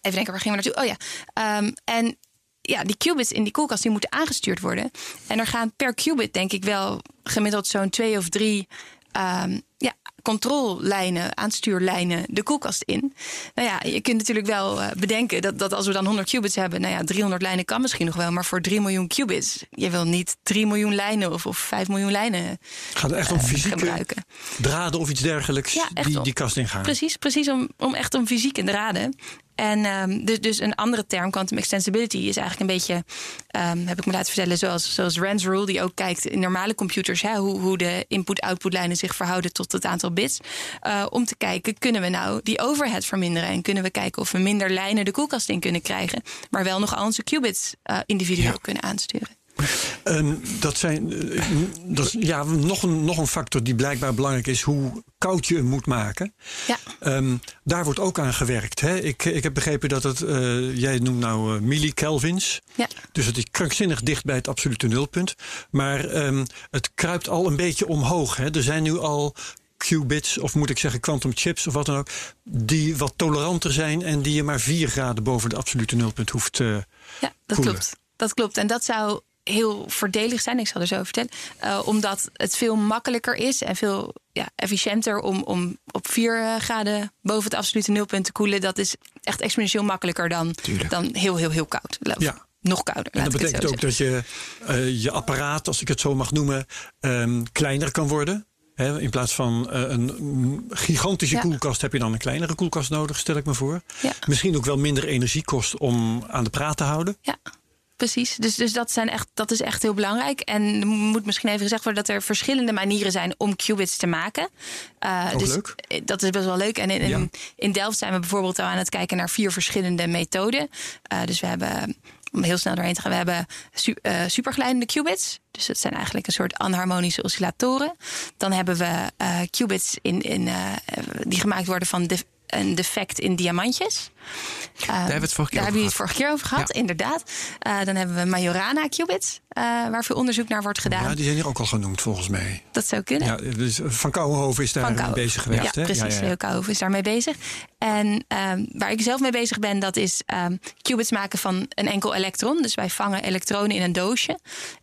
even denken, waar gingen we naartoe? Oh ja. Ehm, en ja, die qubits in die koelkast die moeten aangestuurd worden. En er gaan per qubit, denk ik wel, gemiddeld zo'n twee of drie ehm, ja, controllijnen, aanstuurlijnen de koelkast in. Nou ja, je kunt natuurlijk wel eh, bedenken dat, dat als we dan 100 qubits hebben, nou ja, 300 lijnen kan misschien nog wel, maar voor 3 miljoen qubits, je wil niet 3 miljoen lijnen of, of 5 miljoen lijnen gaat echt om eh, fysieke gebruiken. draden of iets dergelijks Ja, die om- die kast ingaan. Precies, precies om, om echt om fysieke draden. En ehm, dus, dus een andere term, quantum extensibility, is eigenlijk een beetje, ehm, heb ik me laten vertellen, zoals, zoals Rand's rule, die ook kijkt in normale computers, hè, hoe, hoe de input-output lijnen zich verhouden tot het aantal bits. Eh, om te kijken, kunnen we nou die overhead verminderen? En kunnen we kijken of we minder lijnen de koelkast in kunnen krijgen, maar wel nog al onze qubits eh, individueel Ja. kunnen aansturen. Ehm, dat zijn eh, dat is, ja, nog, een, nog een factor die blijkbaar belangrijk is, hoe koud je hem moet maken. Ja. Ehm, daar wordt ook aan gewerkt. Hè? Ik, ik heb begrepen dat het, eh, jij noemt nou eh millikelvins. Ja. Dus het is krankzinnig dicht bij het absolute nulpunt. Maar ehm, het kruipt al een beetje omhoog. Hè? Er zijn nu al qubits, of moet ik zeggen quantum chips of wat dan ook, die wat toleranter zijn en die je maar 4 graden boven de absolute nulpunt hoeft. eh, Ja, dat koelen. klopt. Dat klopt. En dat zou heel voordelig zijn, ik zal er zo over vertellen. Eh, omdat het veel makkelijker is en veel ja, efficiënter om, om op 4 graden boven het absolute nulpunt te koelen. Dat is echt exponentieel makkelijker dan, Tuurlijk. dan heel, heel, heel koud. Ja. Nog kouder. En dat betekent ook dat je eh, je apparaat, als ik het zo mag noemen, ehm, kleiner kan worden. In plaats van eh, een gigantische Ja. koelkast heb je dan een kleinere koelkast nodig, stel ik me voor. Ja. Misschien ook wel minder energie kost om aan de praat te houden. Ja, precies. Dus, dus dat, zijn echt, dat is echt heel belangrijk. En er moet misschien even gezegd worden dat er verschillende manieren zijn om qubits te maken. Ook dus leuk. eh, Dat is best wel leuk. En in, Ja. in, Delft zijn we bijvoorbeeld al aan het kijken naar vier verschillende methoden. Eh, dus we hebben, om heel snel doorheen te gaan, we hebben su superglijdende qubits. Dus dat zijn eigenlijk een soort anharmonische oscillatoren. Dan hebben we qubits in, in, die gemaakt worden van de een defect in diamantjes. Daar hebben we het vorige keer over hebben we het vorige keer over gehad, inderdaad. Uh, dan hebben we Majorana qubits, uh, waar veel onderzoek naar wordt gedaan. Ja, die zijn hier ook al genoemd volgens mij. Dat zou kunnen. Ja, dus Van Kouwenhoven is daar mee bezig geweest. Ja, hè? precies. Ja, ja, Kouwenhoven is daarmee bezig. En um, waar ik zelf mee bezig ben, dat is um, qubits maken van een enkel elektron. Dus wij vangen elektronen in een doosje.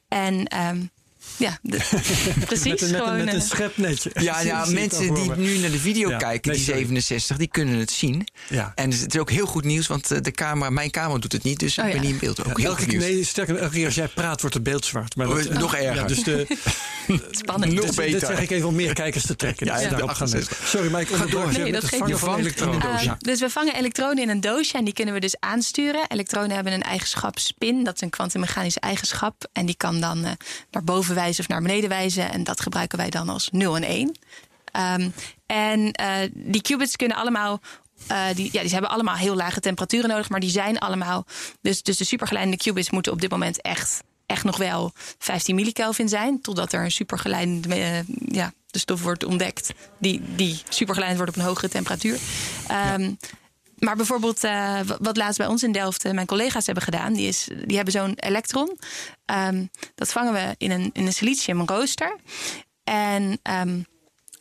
En um, ja, de, precies. met, een, met, gewoon, met een uh, schepnetje. Ja, ja mensen die nu naar de video Ja, kijken, nee, die sorry. 67, die kunnen het zien. Ja. En het is ook heel goed nieuws, want eh, de camera, mijn camera doet het niet, dus Oh, ik ben ja. niet in beeld. Ook Ja, heel elke, goed nieuws. nee, sterker nog, elke keer als jij praat, wordt het beeld zwart. Maar Oh, nog erger. Ja, dus de, spannend. Nog beter. dit zeg ik even om meer kijkers te trekken. Ja, ja, daarop gaan. Sorry, maar ik Ga door. onderbrak je Nee, dat het geeft niet. van elektronen. doosje. Uh, dus we vangen elektronen in een doosje en die kunnen we dus aansturen. Elektronen hebben een eigenschap spin, dat is een kwantummechanische eigenschap. En die kan dan naar boven wijzen of naar beneden wijzen. En dat gebruiken wij dan als 0 en 1. Um, en uh, die qubits kunnen allemaal. Uh, die, ja, die hebben allemaal heel lage temperaturen nodig, maar die zijn allemaal. Dus, dus de supergeleidende qubits moeten op dit moment echt, echt nog wel 15 millikelvin zijn. Totdat er een supergeleidende uh, ja, de stof wordt ontdekt. Die, die supergeleidend wordt op een hogere temperatuur. Um, maar bijvoorbeeld, uh, wat laatst bij ons in Delft uh, mijn collega's hebben gedaan, die, is, die hebben zo'n elektron. Um, dat vangen we in een, in een silicium rooster. En um,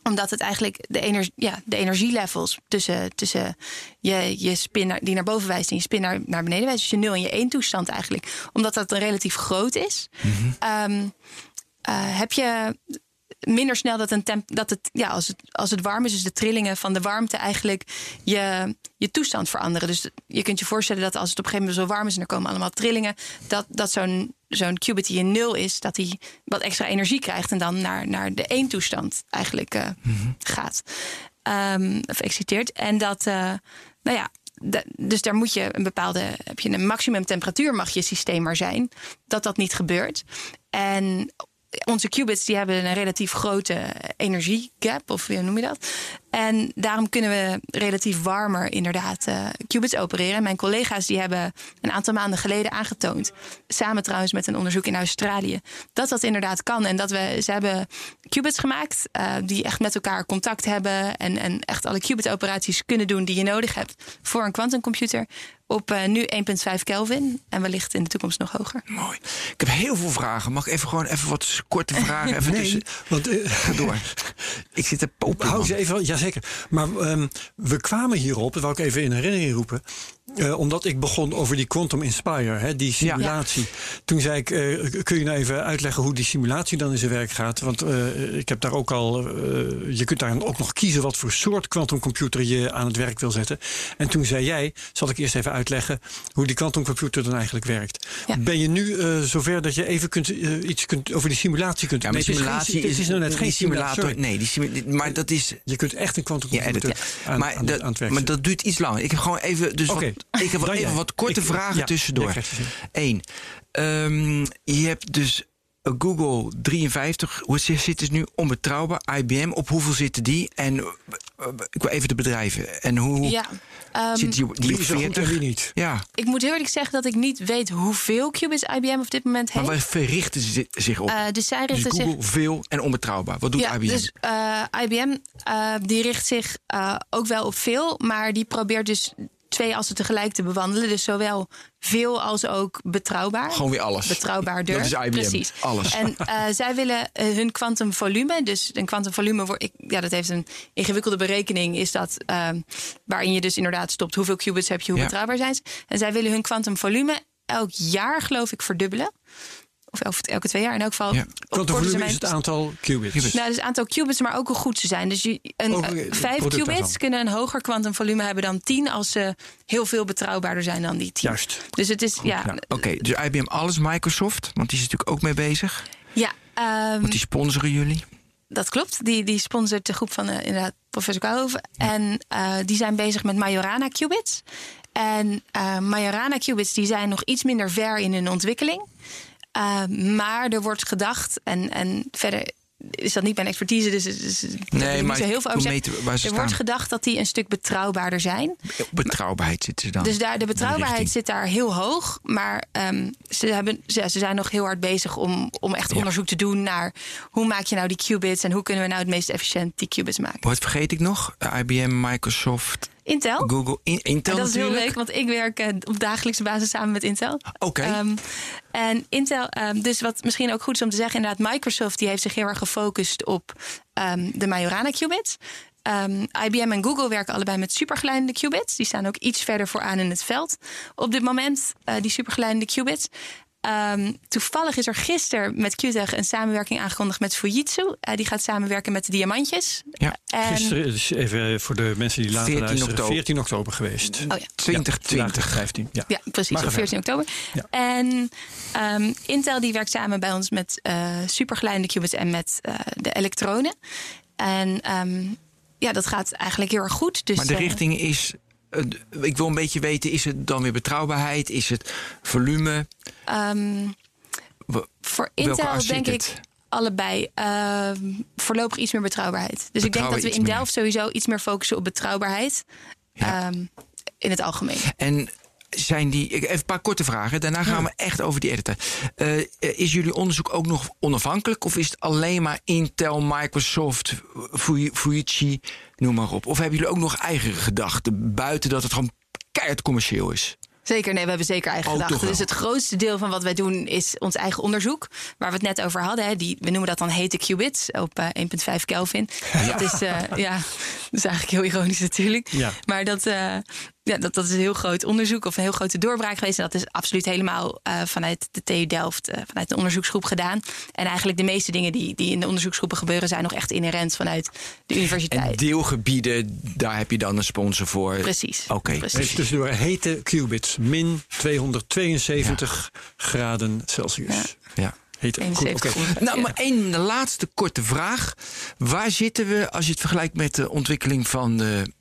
omdat het eigenlijk de, energie, ja, de energielevels tussen, tussen je, je spin naar, die naar boven wijst en je spin naar, naar beneden wijst, dus je 0 en je 1 toestand eigenlijk, omdat dat een relatief groot is, mm -hmm. um, uh, heb je minder snel dat, een temp dat het, ja, als het, als het warm is, dus de trillingen van de warmte eigenlijk je, je toestand veranderen. Dus je kunt je voorstellen dat als het op een gegeven moment zo warm is en er komen allemaal trillingen, dat, dat zo'n zo'n qubit die in nul is, dat hij wat extra energie krijgt en dan naar, naar de één toestand eigenlijk uh, mm -hmm. gaat. Um, of exciteert. En dat, uh, nou ja, dus daar moet je een bepaalde, heb je een maximum temperatuur mag je systeem maar zijn, dat dat niet gebeurt. En onze qubits die hebben een relatief grote energiegap, of hoe noem je dat? En daarom kunnen we relatief warmer inderdaad uh, qubits opereren. Mijn collega's die hebben een aantal maanden geleden aangetoond, samen trouwens met een onderzoek in Australië, dat dat inderdaad kan. En dat we, ze hebben qubits gemaakt uh, die echt met elkaar contact hebben en, en echt alle qubit-operaties kunnen doen die je nodig hebt voor een quantumcomputer op uh, nu 1,5 Kelvin en wellicht in de toekomst nog hoger. Mooi. Ik heb heel veel vragen. Mag ik even gewoon even wat korte vragen? Even nee, tussen... want, uh, Ga door. ik zit te popen. Hou ze even, jazeker. Maar um, we kwamen hierop, dat wou ik even in herinnering roepen. Uh, omdat ik begon over die Quantum Inspire, hè, die simulatie. Ja. Toen zei ik, uh, kun je nou even uitleggen hoe die simulatie dan in zijn werk gaat? Want uh, ik heb daar ook al, je kunt daar ook nog kiezen wat voor soort quantumcomputer je aan het werk wil zetten. En toen zei jij, zal ik eerst even uitleggen hoe die quantumcomputer dan eigenlijk werkt. Ja. Ben je nu zover dat je even kunt, iets kunt, over die simulatie kunt... Ja, maar nee, simulatie het is, is, is nou net geen simulator. simulator. Nee, die simulator, maar dat is... Je kunt echt een quantumcomputer ja, aan, maar, aan, dat, aan het werk maar dat duurt iets langer. Ik heb gewoon even... Dus okay. wat, ik heb even jij. wat korte ik, vragen ja, tussendoor. Eén. Um, je hebt dus Google 53. Hoe zit het nu? Onbetrouwbaar. IBM. Op hoeveel zitten die? En uh, ik wil even de bedrijven. En hoe ja, um, zit die, die op 40? Wie niet? Ja. Ik moet heel eerlijk zeggen dat ik niet weet hoeveel qubits IBM op dit moment heeft. Maar waar verrichten ze zich op? Uh, dus zij richten dus Google zich... veel en onbetrouwbaar. Wat doet ja, IBM? Dus uh, IBM die richt zich uh, ook wel op veel, maar die probeert dus twee assen tegelijk te bewandelen. Dus zowel veel als ook betrouwbaar. Gewoon weer alles. Betrouwbaarder. Dat is IBM. Precies. Alles. En uh, zij willen uh, hun kwantumvolume, dus een kwantumvolume wordt, ja, dat heeft een ingewikkelde berekening, is dat uh, waarin je dus inderdaad stopt hoeveel qubits heb je, hoe ja. betrouwbaar zijn ze. En zij willen hun kwantumvolume elk jaar, geloof ik, verdubbelen. Of elke, elke twee jaar in elk geval. Ja. Quantumvolume is het aantal qubits. Nou, dus het aantal qubits, maar ook hoe goed ze zijn. Dus je, een, Ook, uh, vijf qubits daarvan. kunnen een hoger kwantumvolume hebben dan 10 als ze heel veel betrouwbaarder zijn dan die 10. Juist. Dus het is, goed, ja. Oké, okay, dus IBM alles Microsoft, want die is natuurlijk ook mee bezig. Ja. Um, want die sponsoren jullie. Dat klopt. Die, die sponsort de groep van uh, inderdaad professor Kouwhoven. Ja. En uh, die zijn bezig met Majorana qubits. En uh, Majorana qubits die zijn nog iets minder ver in hun ontwikkeling. Uh, maar er wordt gedacht, en, en verder is dat niet mijn expertise, dus, dus nee, niet maar heel veel over meten, waar ze Er staan. wordt gedacht dat die een stuk betrouwbaarder zijn. Betrouwbaarheid zit er dan. Dus daar, de betrouwbaarheid zit daar heel hoog. Maar um, ze, hebben, ze, ze, zijn nog heel hard bezig om, om echt ja. onderzoek te doen naar hoe maak je nou die qubits en hoe kunnen we nou het meest efficiënt die qubits maken. Wat vergeet ik nog? IBM, Microsoft. Intel. Google, in, Intel En dat is heel leuk, want ik werk eh, op dagelijkse basis samen met Intel. Oké. Ehm, en Intel, ehm, dus wat misschien ook goed is om te zeggen, inderdaad, Microsoft die heeft zich heel erg gefocust op ehm, de Majorana qubits. Ehm, IBM en Google werken allebei met supergeleidende qubits. Die staan ook iets verder vooraan in het veld op dit moment, eh, die supergeleidende qubits. Ehm, toevallig is er gisteren met QTech een samenwerking aangekondigd met Fujitsu. Eh, die gaat samenwerken met de diamantjes. Ja, En, Gisteren, dus even voor de mensen die later 14 luisteren, oktober. 14 oktober geweest. oh ja. 2020. Ja, 15, ja. Ja, precies, Maar op ga 14 oktober. Ja. En ehm, Intel die werkt samen bij ons met eh supergeleidende qubits en met eh, de elektronen. En ehm, ja, dat gaat eigenlijk heel erg goed. Dus, Maar de eh, richting is. Eh, ik wil een beetje weten, is het dan weer betrouwbaarheid? Is het volume? ehm, Wa- voor Intel denk ik allebei voorlopig voorlopig iets meer betrouwbaarheid. Dus ik denk dat we in meer. Delft sowieso iets meer focussen op betrouwbaarheid. Ja. ehm, in het algemeen. En zijn die. ik- Even een paar korte vragen. Daarna gaan we echt over die editen. Eh, is jullie onderzoek ook nog onafhankelijk? Of is het alleen maar Intel, Microsoft, Fuji- Fujitsu, noem maar op? Of hebben jullie ook nog eigen gedachten buiten dat het gewoon keihard commercieel is? Zeker, nee, we hebben zeker eigen Oh, gedachten. Dus het grootste deel van wat wij doen is ons eigen onderzoek. Waar we het net over hadden. Hè, die, we noemen dat dan hete qubits op eh, 1,5 Kelvin. Dat, is, eh, ja, dat is eigenlijk heel ironisch natuurlijk. Ja. Maar dat, eh, ja, dat, dat is een heel groot onderzoek of een heel grote doorbraak geweest. En dat is absoluut helemaal eh, vanuit de TU Delft, eh, vanuit de onderzoeksgroep gedaan. En eigenlijk de meeste dingen die, die in de onderzoeksgroepen gebeuren... zijn nog echt inherent vanuit de En universiteit. deelgebieden, daar heb je dan een sponsor voor. Precies. Oké. Precies. Even tussendoor hete qubits, min 272 graden Celsius. Ja. Ja. Hete. Goed, 71 oké. ongeveer. Nou, maar één de laatste korte vraag. Waar zitten we als je het vergelijkt met de ontwikkeling van de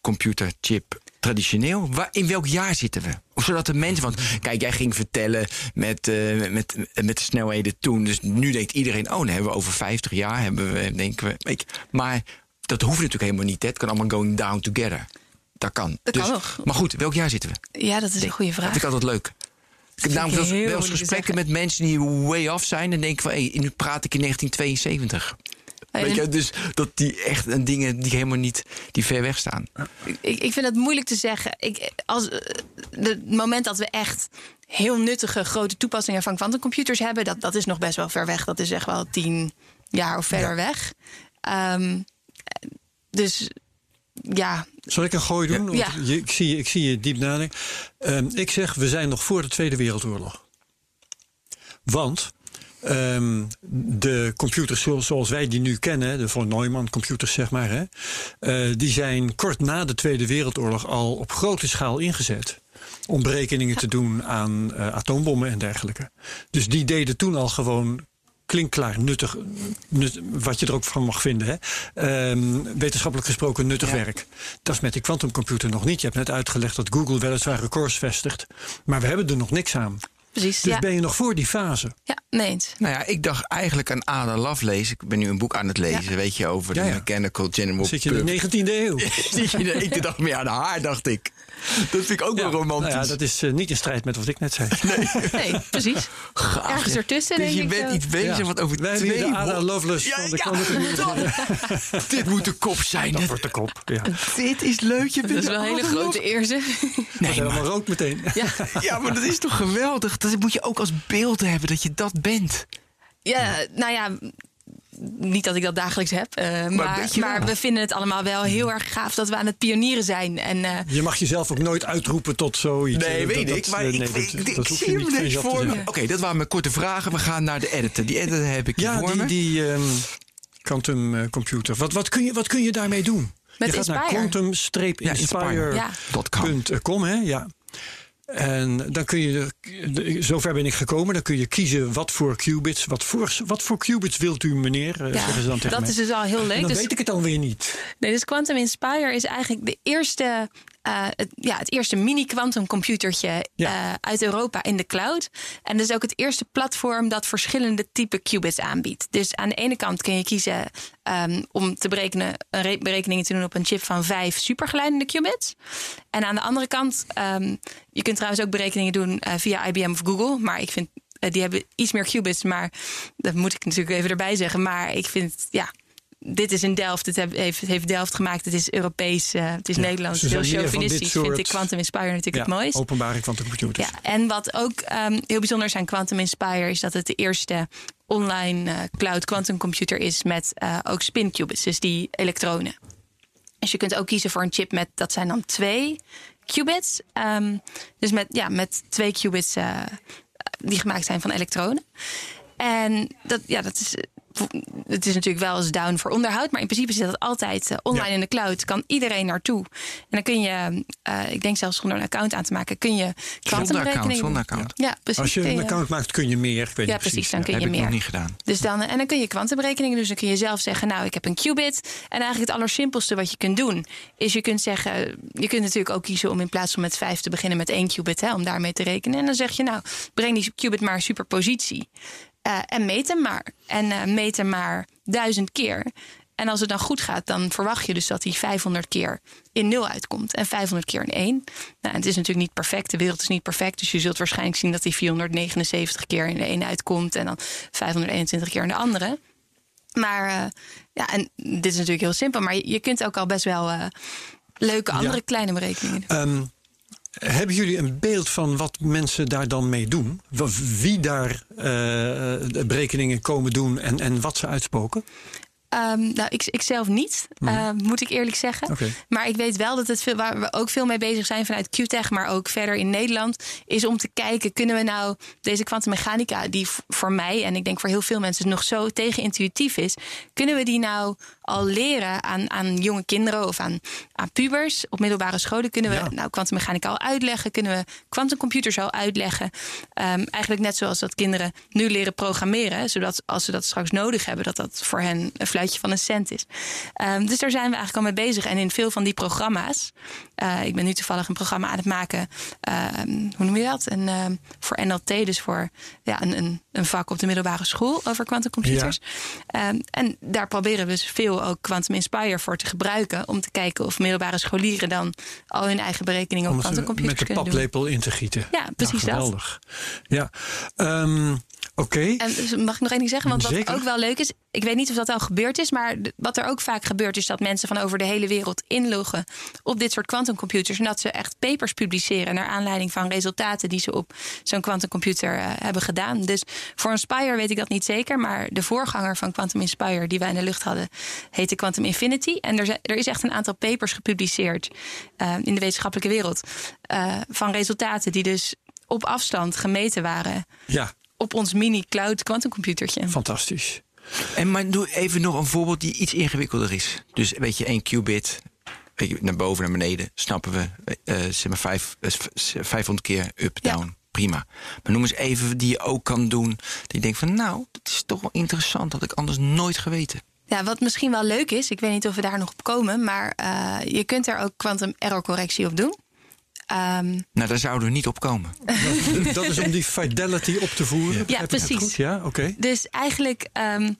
computerchip traditioneel? Waar, in welk jaar zitten we? Zodat de mensen van. Kijk, jij ging vertellen met, eh, met, met de snelheden toen. Dus nu denkt iedereen: oh, dan hebben we over 50 jaar. Hebben we, denken we. Je, maar dat hoeft natuurlijk helemaal niet. Hè. Het kan allemaal going down together. Dat kan. Dat dus, kan nog. Maar goed, welk jaar zitten we? Ja, dat is een goede vraag. Dat vind ik altijd leuk. Ik heb namelijk ik wel eens- gesprekken met mensen die way off zijn. En denken van, hé, nu praat ik in 1972. Weet je, dus dat die echt een dingen die helemaal niet, die ver weg staan. Ik, ik vind het moeilijk te zeggen. Ik, als, eh, de- het moment dat we echt heel nuttige grote toepassingen van kwantumcomputers hebben, dat, dat is nog best wel ver weg. Dat is echt wel tien jaar of verder weg. Ehm, dus ja, Zal ik een gooi doen? Want Ja. je- ik, zie, je- ik zie je diep nadenken. Ehm, ik zeg, we zijn nog voor de Tweede Wereldoorlog. Want ehm, de computers zoals, wij die nu kennen, de von Neumann computers zeg maar, hè, eh, die zijn kort na de Tweede Wereldoorlog al op grote schaal ingezet. Om berekeningen te doen aan eh, atoombommen en dergelijke. Dus die deden toen al gewoon klinkklaar nuttig, nut, wat je er ook van mag vinden. Hè? Ehm, wetenschappelijk gesproken nuttig Ja. werk. Dat is met die quantumcomputer nog niet. Je hebt net uitgelegd dat Google weliswaar records vestigt. Maar we hebben er nog niks aan. Precies. Dus ja, ben je nog voor die fase. ja, nee eens. Nou ja, ik dacht eigenlijk aan Ada Lovelace. Ik ben nu een boek aan het lezen, weet je, over Ja, de. Mechanical General Zit je in de Purpose. 19e eeuw. Zit je ik dacht meer aan haar, dacht ik. Dat vind ik ook wel romantisch. Nou ja, dat is eh, niet in strijd met wat ik net zei. Nee, precies. Gaaf, Ergens ja. ertussen, Dus denk je ik bent zo. iets bezig Ja. wat over Wij twee de Ada hol- Lovelace Ja, van de Koninklijke dat- Dit moet de kop zijn. Dat Dit, wordt de kop. Ja. dit is leuk. Je Dat bent is wel een hele grote eer, zeg. Nee, Helemaal maar, rood meteen. Ja, ja, maar dat is toch geweldig? Dat moet je ook als beeld hebben dat je dat bent. ja, nou ja, niet dat ik dat dagelijks heb. eh, maar we vinden het allemaal wel heel erg gaaf dat we aan het pionieren zijn. En eh, Je mag jezelf ook nooit uitroepen tot zoiets. Nee, Eh, weet dat- ik. dat- Maar ik, nee, ik, dat- ik, dat ik hoef je zie hem voor me. Oké, dat waren mijn korte vragen. We gaan naar de editor. Die editor heb ik hier Ja, voor die, me. die ehm, quantum eh, computer. Wat, wat, kun je, wat kun je daarmee doen? Met je gaat naar Inspire. Quantum-inspire.com. hè? Ja. En dan kun je, zover ben ik gekomen, dan kun je kiezen wat voor qubits, wat voor, wat voor qubits wilt u meneer, eh, zeggen ze dan tegen dat mij. is dus al heel en leuk. dan Dus, weet ik het dan weer niet. nee, dus Quantum Inspire is eigenlijk de eerste, eh, het, ja, het eerste mini-quantum computertje Ja. eh, uit Europa in de cloud. En dat is ook het eerste platform dat verschillende type qubits aanbiedt. Dus aan de ene kant kun je kiezen ehm, om te berekenen, berekeningen te doen op een chip van vijf supergeleidende qubits. En aan de andere kant, ehm, je kunt trouwens ook berekeningen doen eh, via IBM of Google. Maar ik vind, die hebben iets meer qubits. Maar dat moet ik natuurlijk even erbij zeggen. Maar ik vind, ja, dit is in Delft, dit heeft, heeft Delft gemaakt, het is Europees, uh, het is Nederlands, heel chauvinistisch. Vind ik Quantum Inspire natuurlijk het mooist. Openbare quantum computers. Ja, en wat ook um, heel bijzonder is aan Quantum Inspire is dat het de eerste online uh, cloud quantum computer is met uh, ook spin qubits, dus die elektronen. Dus je kunt ook kiezen voor een chip met, dat zijn dan twee qubits. Um, dus met, ja, met twee qubits die gemaakt zijn van elektronen. En dat, ja, dat is het is natuurlijk wel eens down voor onderhoud, maar in principe zit dat altijd uh, online in de cloud. Kan iedereen naartoe. En dan kun je, uh, ik denk zelfs zonder een account aan te maken, kun je kwantumberekeningen. Zonder account. Ja, precies. Als je een account maakt, kun je meer. Ik weet ja, precies. Dan kun ja, je heb meer. Ik nog niet gedaan. Dus dan, en dan kun je kwantumberekeningen. Dus dan kun je zelf zeggen, nou, ik heb een qubit. En eigenlijk het allersimpelste wat je kunt doen, is je kunt zeggen, je kunt natuurlijk ook kiezen om in plaats van met vijf te beginnen met één qubit, hè, om daarmee te rekenen. En dan zeg je, nou, breng die qubit maar superpositie. Uh, en meet hem maar. En uh, meet hem maar duizend keer. En als het dan goed gaat, dan verwacht je dus dat hij 500 keer in 0 uitkomt en 500 keer in 1. Nou, het is natuurlijk niet perfect, de wereld is niet perfect. Dus je zult waarschijnlijk zien dat hij 479 keer in de ene uitkomt en dan 521 keer in de andere. Maar uh, ja, en dit is natuurlijk heel simpel, maar je, je kunt ook al best wel leuke andere ja. kleine berekeningen doen. Um, hebben jullie een beeld van wat mensen daar dan mee doen? Wie daar uh, berekeningen komen doen en, en wat ze uitspoken? Um, nou, ik, ik zelf niet, mm. uh, moet ik eerlijk zeggen. Okay. Maar ik weet wel dat het veel, waar we ook veel mee bezig zijn vanuit QTech, maar ook verder in Nederland, is om te kijken: kunnen we nou deze kwantummechanica, die voor mij en ik denk voor heel veel mensen nog zo tegenintuïtief is, kunnen we die nou al leren aan, aan jonge kinderen of aan, aan pubers op middelbare scholen? Kunnen we ja. nou kwantummechanica al uitleggen? Kunnen we kwantumcomputers al uitleggen? Um, eigenlijk net zoals dat kinderen nu leren programmeren, zodat als ze dat straks nodig hebben, dat dat voor hen een fluitje van een cent is. Um, dus daar zijn we eigenlijk al mee bezig. En in veel van die programma's, uh, ik ben nu toevallig een programma aan het maken, uh, hoe noem je dat? Een, uh, voor NLT, dus voor ja, een, een, een vak op de middelbare school over quantumcomputers. Ja. Um, en daar proberen we dus veel ook Quantum Inspire voor te gebruiken. Om te kijken of middelbare scholieren dan al hun eigen berekeningen op quantumcomputers kunnen doen. Met de paplepel in te gieten. Ja, precies nou, geweldig. dat. Ja, um, Oké. Okay. En dus mag ik nog één ding zeggen? Want wat Zeker. ook wel leuk is, ik weet niet of dat al gebeurd is, maar wat er ook vaak gebeurt, is dat mensen van over de hele wereld inloggen op dit soort quantumcomputers. En dat ze echt papers publiceren naar aanleiding van resultaten die ze op zo'n quantumcomputer uh, hebben gedaan. Dus voor Inspire weet ik dat niet zeker, maar de voorganger van Quantum Inspire, die wij in de lucht hadden, heette Quantum Infinity. En er, er is echt een aantal papers gepubliceerd uh, in de wetenschappelijke wereld uh, van resultaten die dus op afstand gemeten waren. Ja op ons mini-cloud quantumcomputertje. Fantastisch. En maar doe even nog een voorbeeld die iets ingewikkelder is. Dus weet je, één qubit, weet je, naar boven, naar beneden, snappen we, uh, zeg maar vijf, uh, 500 keer up, down. Ja. Prima. Maar noem eens even die je ook kan doen. Die je denkt van, nou, dat is toch wel interessant. Dat ik anders nooit geweten. Ja, wat misschien wel leuk is, ik weet niet of we daar nog op komen, maar uh, je kunt er ook quantum error correctie op doen. Um, nou, daar zouden we niet op komen. dat, is om die fidelity op te voeren. Ja, ja precies. Ja, oké. Okay. Dus eigenlijk. Um,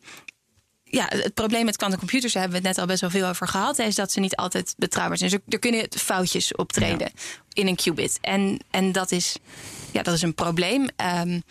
ja, het probleem met quantumcomputers, daar hebben we het net al best wel veel over gehad, is dat ze niet altijd betrouwbaar zijn. Dus er, er kunnen foutjes optreden ja. in een qubit. En, en dat, is, ja, dat is een probleem. Um,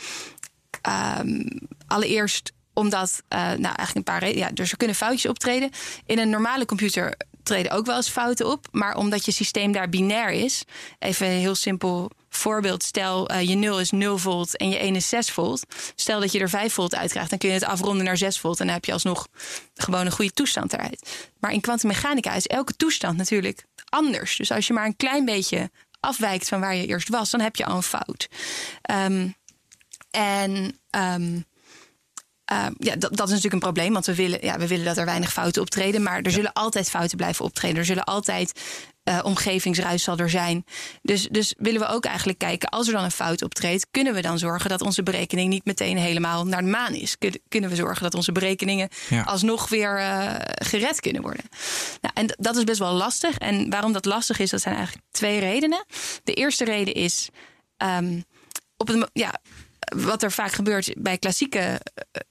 allereerst omdat, uh, nou eigenlijk een paar ja, dus er kunnen foutjes optreden. In een normale computer treden ook wel eens fouten op. Maar omdat je systeem daar binair is, even heel simpel voorbeeld. Stel uh, je 0 is 0 volt en je 1 is 6 volt. Stel dat je er 5 volt uit krijgt, dan kun je het afronden naar 6 volt. En dan heb je alsnog gewoon een goede toestand eruit. Maar in kwantummechanica is elke toestand natuurlijk anders. Dus als je maar een klein beetje afwijkt van waar je eerst was, dan heb je al een fout. Um, en um, Uh, ja, dat, dat, is natuurlijk een probleem, want we willen, ja, we willen dat er weinig fouten optreden. Maar er zullen altijd fouten blijven optreden. Er zullen altijd uh, omgevingsruis zal er zijn. Dus, dus willen we ook eigenlijk kijken, als er dan een fout optreedt, kunnen we dan zorgen dat onze berekening niet meteen helemaal naar de maan is? Kun, kunnen we zorgen dat onze berekeningen ja. alsnog weer uh, gered kunnen worden? Nou, en dat is best wel lastig. En waarom dat lastig is, dat zijn eigenlijk twee redenen. De eerste reden is. Um, op het, ja, wat er vaak gebeurt bij klassieke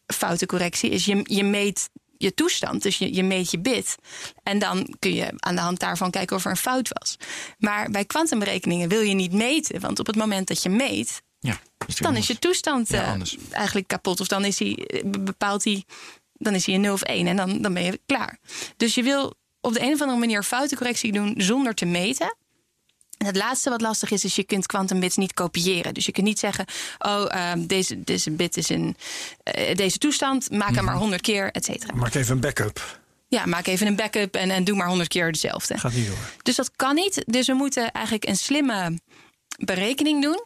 foutencorrectie is je, je meet je toestand. Dus je, je meet je bit. En dan kun je aan de hand daarvan kijken of er een fout was. Maar bij kwantumberekeningen wil je niet meten. Want op het moment dat je meet, ja, is dan anders. is je toestand ja, uh, eigenlijk kapot. Of dan is hij, bepaalt hij dan is hij een 0 of 1 en dan, dan ben je klaar. Dus je wil op de een of andere manier foutencorrectie doen zonder te meten. En het laatste wat lastig is, is je kunt quantum bits niet kopiëren. Dus je kunt niet zeggen, oh, uh, deze, deze bit is in uh, deze toestand, maak hem maar 100 keer, et cetera. Maak even een backup. Ja, maak even een backup en, en doe maar 100 keer dezelfde. Gaat niet door. Dus dat kan niet. Dus we moeten eigenlijk een slimme berekening doen.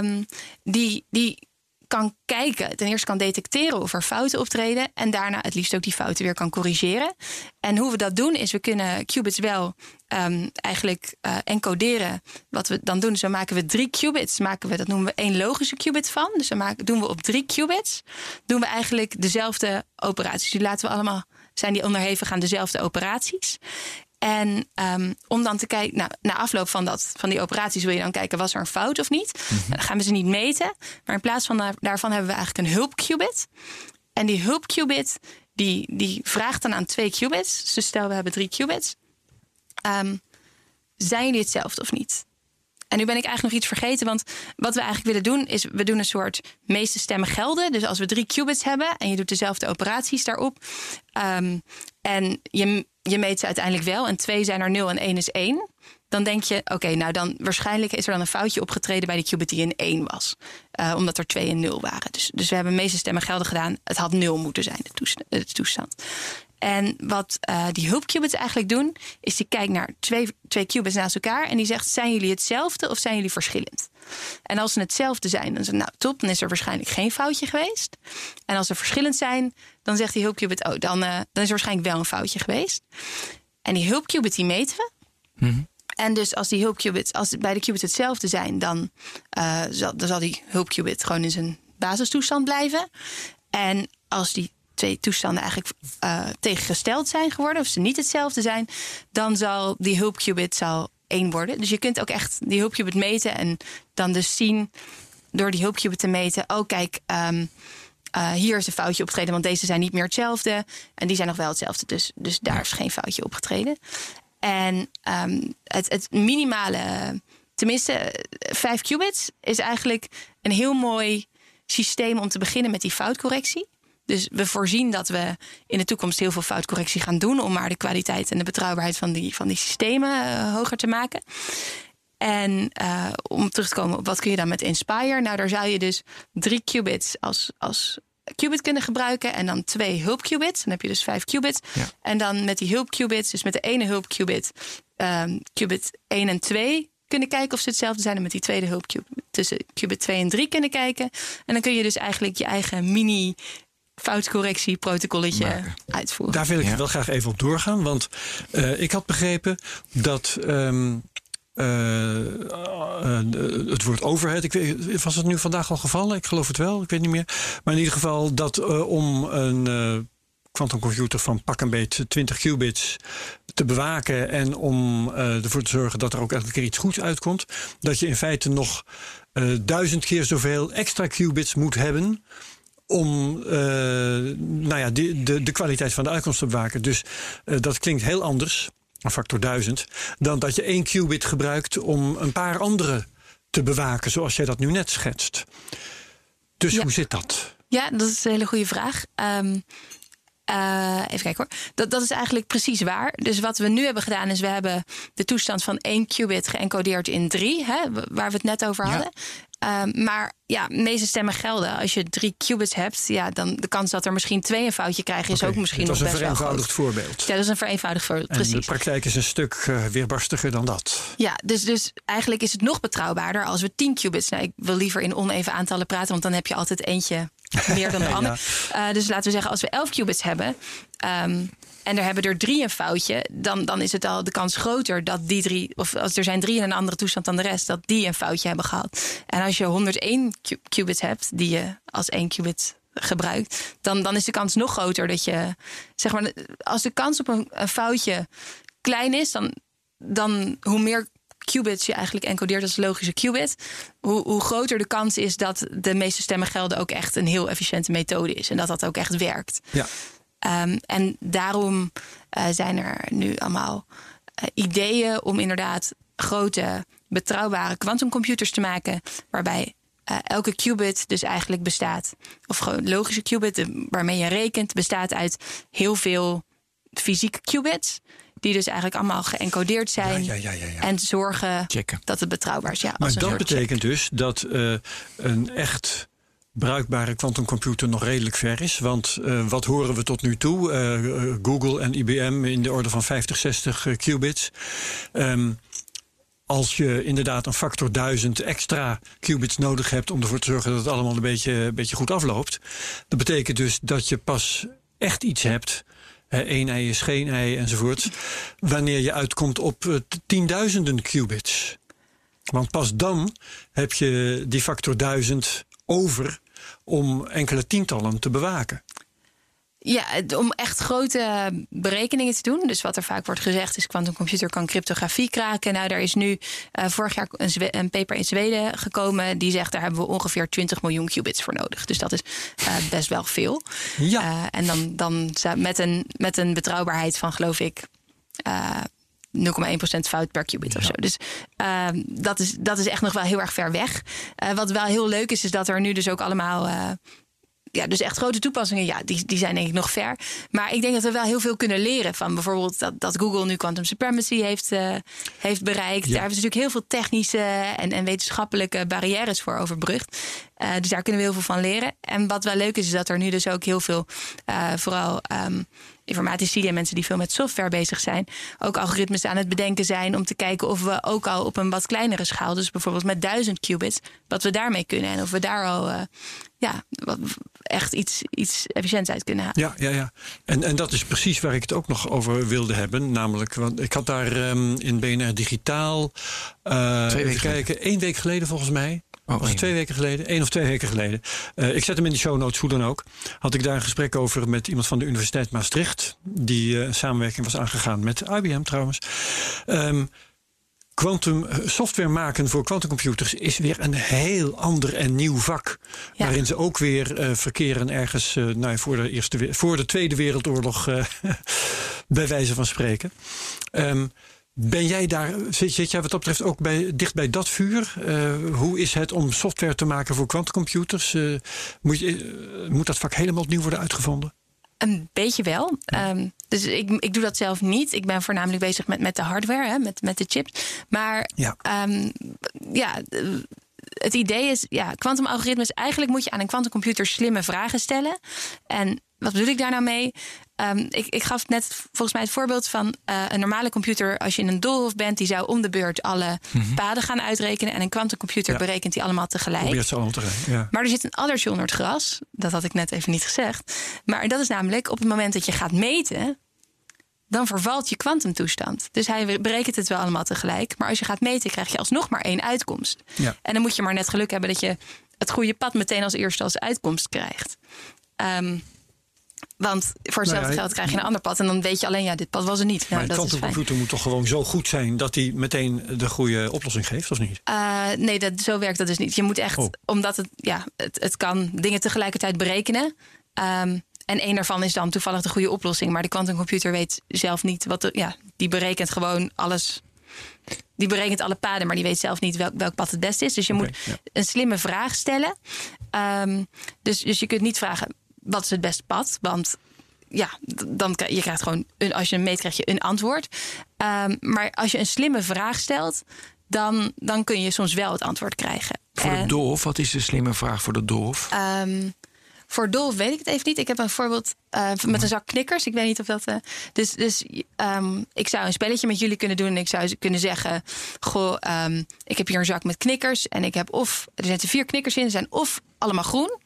Um, die, die kan kijken, ten eerste kan detecteren of er fouten optreden. En daarna het liefst ook die fouten weer kan corrigeren. En hoe we dat doen, is we kunnen qubits wel um, eigenlijk uh, encoderen. Wat we dan doen, is maken we drie qubits. Maken we, dat noemen we één logische qubit van. Dus dan maken, doen we op drie qubits. Doen we eigenlijk dezelfde operaties. Die laten we allemaal, zijn die onderhevig aan dezelfde operaties. En um, om dan te kijken, nou, na afloop van, dat, van die operaties wil je dan kijken, was er een fout of niet? Mm -hmm. Dan gaan we ze niet meten. Maar in plaats van daarvan hebben we eigenlijk een hulpqubit. En die hulpqubit, die, die vraagt dan aan twee qubits. Dus stel we hebben drie qubits. Um, zijn jullie hetzelfde of niet? En nu ben ik eigenlijk nog iets vergeten, want wat we eigenlijk willen doen is we doen een soort meeste stemmen gelden. Dus als we drie qubits hebben en je doet dezelfde operaties daarop um, en je, je meet ze uiteindelijk wel en twee zijn er 0 en 1 is 1, dan denk je, oké, nou dan waarschijnlijk is er dan een foutje opgetreden bij de qubit die in 1 was, uh, omdat er 2 en 0 waren. Dus, dus we hebben meeste stemmen gelden gedaan. Het had 0 moeten zijn, de toestand. En wat uh, die hulpqubits eigenlijk doen, is die kijkt naar twee, twee qubits naast elkaar en die zegt: zijn jullie hetzelfde of zijn jullie verschillend? En als ze hetzelfde zijn, dan het nou top, dan is er waarschijnlijk geen foutje geweest. En als ze verschillend zijn, dan zegt die hulpqubit: oh, dan, uh, dan is er waarschijnlijk wel een foutje geweest. En die hulpqubit die meten we. Mm -hmm. En dus als die hulpqubits, als bij de qubits hetzelfde zijn, dan, uh, zal, dan zal die hulpqubit gewoon in zijn basistoestand blijven. En als die twee toestanden eigenlijk uh, tegengesteld zijn geworden, of ze niet hetzelfde zijn, dan zal die hulpqubit zal één worden. Dus je kunt ook echt die hulpqubit meten en dan dus zien door die hulpqubit te meten, oh kijk, um, uh, hier is een foutje opgetreden, want deze zijn niet meer hetzelfde en die zijn nog wel hetzelfde. Dus, dus daar is geen foutje opgetreden. En um, het, het minimale, tenminste vijf qubits, is eigenlijk een heel mooi systeem om te beginnen met die foutcorrectie. Dus we voorzien dat we in de toekomst heel veel foutcorrectie gaan doen om maar de kwaliteit en de betrouwbaarheid van die, van die systemen uh, hoger te maken. En uh, om terug te komen op wat kun je dan met Inspire? Nou, daar zou je dus drie qubits als, als qubit kunnen gebruiken en dan twee hulpqubits. Dan heb je dus vijf qubits. Ja. En dan met die hulpqubits, dus met de ene hulpqubit, um, qubit 1 en 2 kunnen kijken of ze hetzelfde zijn. En met die tweede hulpqubit tussen qubit 2 en 3 kunnen kijken. En dan kun je dus eigenlijk je eigen mini foutcorrectieprotocolletje Maar uitvoeren. Daar wil ik Ja. wel graag even op doorgaan. Want eh, ik had begrepen dat. ehm, eh, eh, het woord overheid, ik weet, was het nu vandaag al gevallen? Ik geloof het wel, ik weet niet meer. Maar in ieder geval dat eh, om een eh, quantumcomputer van pak een beet 20 qubits te bewaken en om eh, ervoor te zorgen dat er ook echt een keer iets goeds uitkomt, dat je in feite nog eh, duizend keer zoveel extra qubits moet hebben om eh, nou ja, de, de, de kwaliteit van de uitkomst te bewaken. Dus eh, dat klinkt heel anders, een factor duizend, dan dat je één qubit gebruikt om een paar andere te bewaken, zoals jij dat nu net schetst. Dus Ja. hoe zit dat? Ja, dat is een hele goede vraag. Ehm, eh, even kijken hoor. Dat, dat is eigenlijk precies waar. Dus wat we nu hebben gedaan is we hebben de toestand van één qubit geëncodeerd in drie, hè, waar we het net over Ja. hadden. Ehm, maar ja, de meeste stemmen gelden. Als je drie qubits hebt, ja, dan de kans dat er misschien twee een foutje krijgen is ook misschien nog een best wel groot. vereenvoudigd voorbeeld. Ja, dat is een vereenvoudigd voorbeeld. En de Precies. praktijk is een stuk eh, weerbarstiger dan dat. Ja, dus, dus eigenlijk is het nog betrouwbaarder als we 10 qubits. Nou, ik wil liever in oneven aantallen praten, want dan heb je altijd eentje meer dan de Ja. ander. Eh, dus laten we zeggen, als we 11 qubits hebben. ehm, en er hebben er drie een foutje, dan, dan is het al de kans groter dat die drie, of als er zijn drie in een andere toestand dan de rest, dat die een foutje hebben gehad. En als je 101 qu- qubits hebt, die je als één qubit gebruikt, dan, dan is de kans nog groter dat je, zeg maar, als de kans op een, een foutje klein is, dan, dan hoe meer qubits je eigenlijk encodeert als logische qubit, hoe, hoe groter de kans is dat de meeste stemmen gelden ook echt een heel efficiënte methode is en dat dat ook echt werkt. Ja. Um, en daarom uh, zijn er nu allemaal uh, ideeën om inderdaad grote, betrouwbare quantumcomputers te maken, waarbij eh, elke qubit dus eigenlijk bestaat, of gewoon logische qubit eh, waarmee je rekent, bestaat uit heel veel fysieke qubits. Die dus eigenlijk allemaal geëncodeerd zijn. Ja, ja, ja, ja, ja. En zorgen Checken. dat het betrouwbaar is. Ja, Maar dat betekent dus dat eh, een echt bruikbare kwantumcomputer nog redelijk ver is. Want eh, wat horen we tot nu toe? Eh, Google en IBM in de orde van 50, 60 eh, qubits. Ehm, als je inderdaad een factor 1000 extra qubits nodig hebt om ervoor te zorgen dat het allemaal een beetje, een beetje goed afloopt. Dat betekent dus dat je pas echt iets hebt. Één ei is geen ei enzovoort. Wanneer je uitkomt op eh, tienduizenden qubits. Want pas dan heb je die factor 1000 over om enkele tientallen te bewaken. Ja, om echt grote berekeningen te doen. Dus wat er vaak wordt gezegd is... quantumcomputer kan cryptografie kraken. Nou, daar is nu eh, vorig jaar een, Zwe- een paper in Zweden gekomen... die zegt daar hebben we ongeveer 20 miljoen qubits voor nodig. Dus dat is eh, best wel veel. Ja. Eh, en dan, dan met, een, met een betrouwbaarheid van, geloof ik... eh 0,1% fout per qubit of zo. Dus eh, dat, is, dat is echt nog wel heel erg ver weg. Wat wel heel leuk is, is dat er nu dus ook allemaal... ja, dus echt grote toepassingen, ja, die, die zijn denk ik nog ver. Maar ik denk dat we wel heel veel kunnen leren van bijvoorbeeld dat, dat Google nu quantum supremacy heeft, eh, heeft bereikt. Daar hebben ze natuurlijk heel veel technische en, en wetenschappelijke barrières voor overbrugd. Eh, dus daar kunnen we heel veel van leren. En wat wel leuk is, is dat er nu dus ook heel veel, eh, vooral ehm, informatici en mensen die veel met software bezig zijn, ook algoritmes aan het bedenken zijn om te kijken of we ook al op een wat kleinere schaal, dus bijvoorbeeld met duizend qubits, wat we daarmee kunnen en of we daar al eh, ja, wat, echt iets, iets efficiënts uit kunnen halen. Ja, ja, ja. En, en dat is precies waar ik het ook nog over wilde hebben. Namelijk, want ik had daar ehm, in BNR Digitaal. eh, Twee weken kijken, één week geleden volgens mij. Oh, was het één twee weken geleden? Eén of twee weken geleden. Eh, ik zet hem in de show notes, hoe dan ook. Had ik daar een gesprek over met iemand van de Universiteit Maastricht. Die eh, samenwerking was aangegaan met IBM trouwens. Ehm, Quantum eh, software maken voor quantumcomputers is weer een heel ander en nieuw vak. Ja. Waarin ze ook weer eh, verkeren ergens eh, nou, ja, voor, de eerste, voor de Tweede Wereldoorlog, eh, bij wijze van spreken. Ehm, ben jij daar, zit, zit jij wat dat betreft ook bij, dicht bij dat vuur? Eh, hoe is het om software te maken voor quantumcomputers? Eh, moet, je, eh, moet dat vak helemaal opnieuw worden uitgevonden? Een beetje wel. Ehm, dus ik, ik doe dat zelf niet. Ik ben voornamelijk bezig met, met de hardware, hè, met, met de chips. Maar Ja. ehm, ja, het idee is, ja, kwantumalgoritmes, eigenlijk moet je aan een kwantumcomputer slimme vragen stellen. En wat bedoel ik daar nou mee? Ehm, ik, ik gaf net volgens mij het voorbeeld van eh, een normale computer. Als je in een doolhof bent, die zou om de beurt alle paden gaan uitrekenen. En een kwantumcomputer Ja. berekent die allemaal tegelijk. Probeer het zo allemaal te rijden. Ja. Maar er zit een addertje onder het gras. Dat had ik net even niet gezegd. Maar dat is namelijk op het moment dat je gaat meten. dan vervalt je kwantumtoestand. Dus hij berekent het wel allemaal tegelijk. Maar als je gaat meten, krijg je alsnog maar één uitkomst. Ja. En dan moet je maar net geluk hebben dat je het goede pad meteen als eerste als uitkomst krijgt. Ehm, want voor hetzelfde Nou ja, geld krijg je een ander pad. En dan weet je alleen, ja, dit pad was er niet. Maar Nou, dat fijn. kwantumcomputer moet toch gewoon zo goed zijn dat hij meteen de goede oplossing geeft, of niet? Eh, nee, dat, zo werkt dat dus niet. Je moet echt, Oh. omdat het, ja, het, het kan dingen tegelijkertijd berekenen. Ehm, en één daarvan is dan toevallig de goede oplossing. Maar de kwantumcomputer weet zelf niet wat. De, ja, die berekent gewoon alles. Die berekent alle paden, maar die weet zelf niet welk, welk pad het beste is. Dus je moet ja. een slimme vraag stellen. Ehm, dus, dus je kunt niet vragen: wat is het beste pad? Want ja, dan krijg je krijgt gewoon een, als je hem meet, krijg je een antwoord. Ehm, maar als je een slimme vraag stelt, dan, dan kun je soms wel het antwoord krijgen. Voor de En, doof, wat is de slimme vraag voor de doof? ehm, voor Dolf weet ik het even niet. Ik heb een voorbeeld eh, met een zak knikkers. Ik weet niet of dat. eh, dus dus ehm, ik zou een spelletje met jullie kunnen doen. En ik zou kunnen zeggen: Goh, ik heb hier een zak met knikkers. En ik heb of. Er zitten vier knikkers in. Ze zijn of allemaal groen.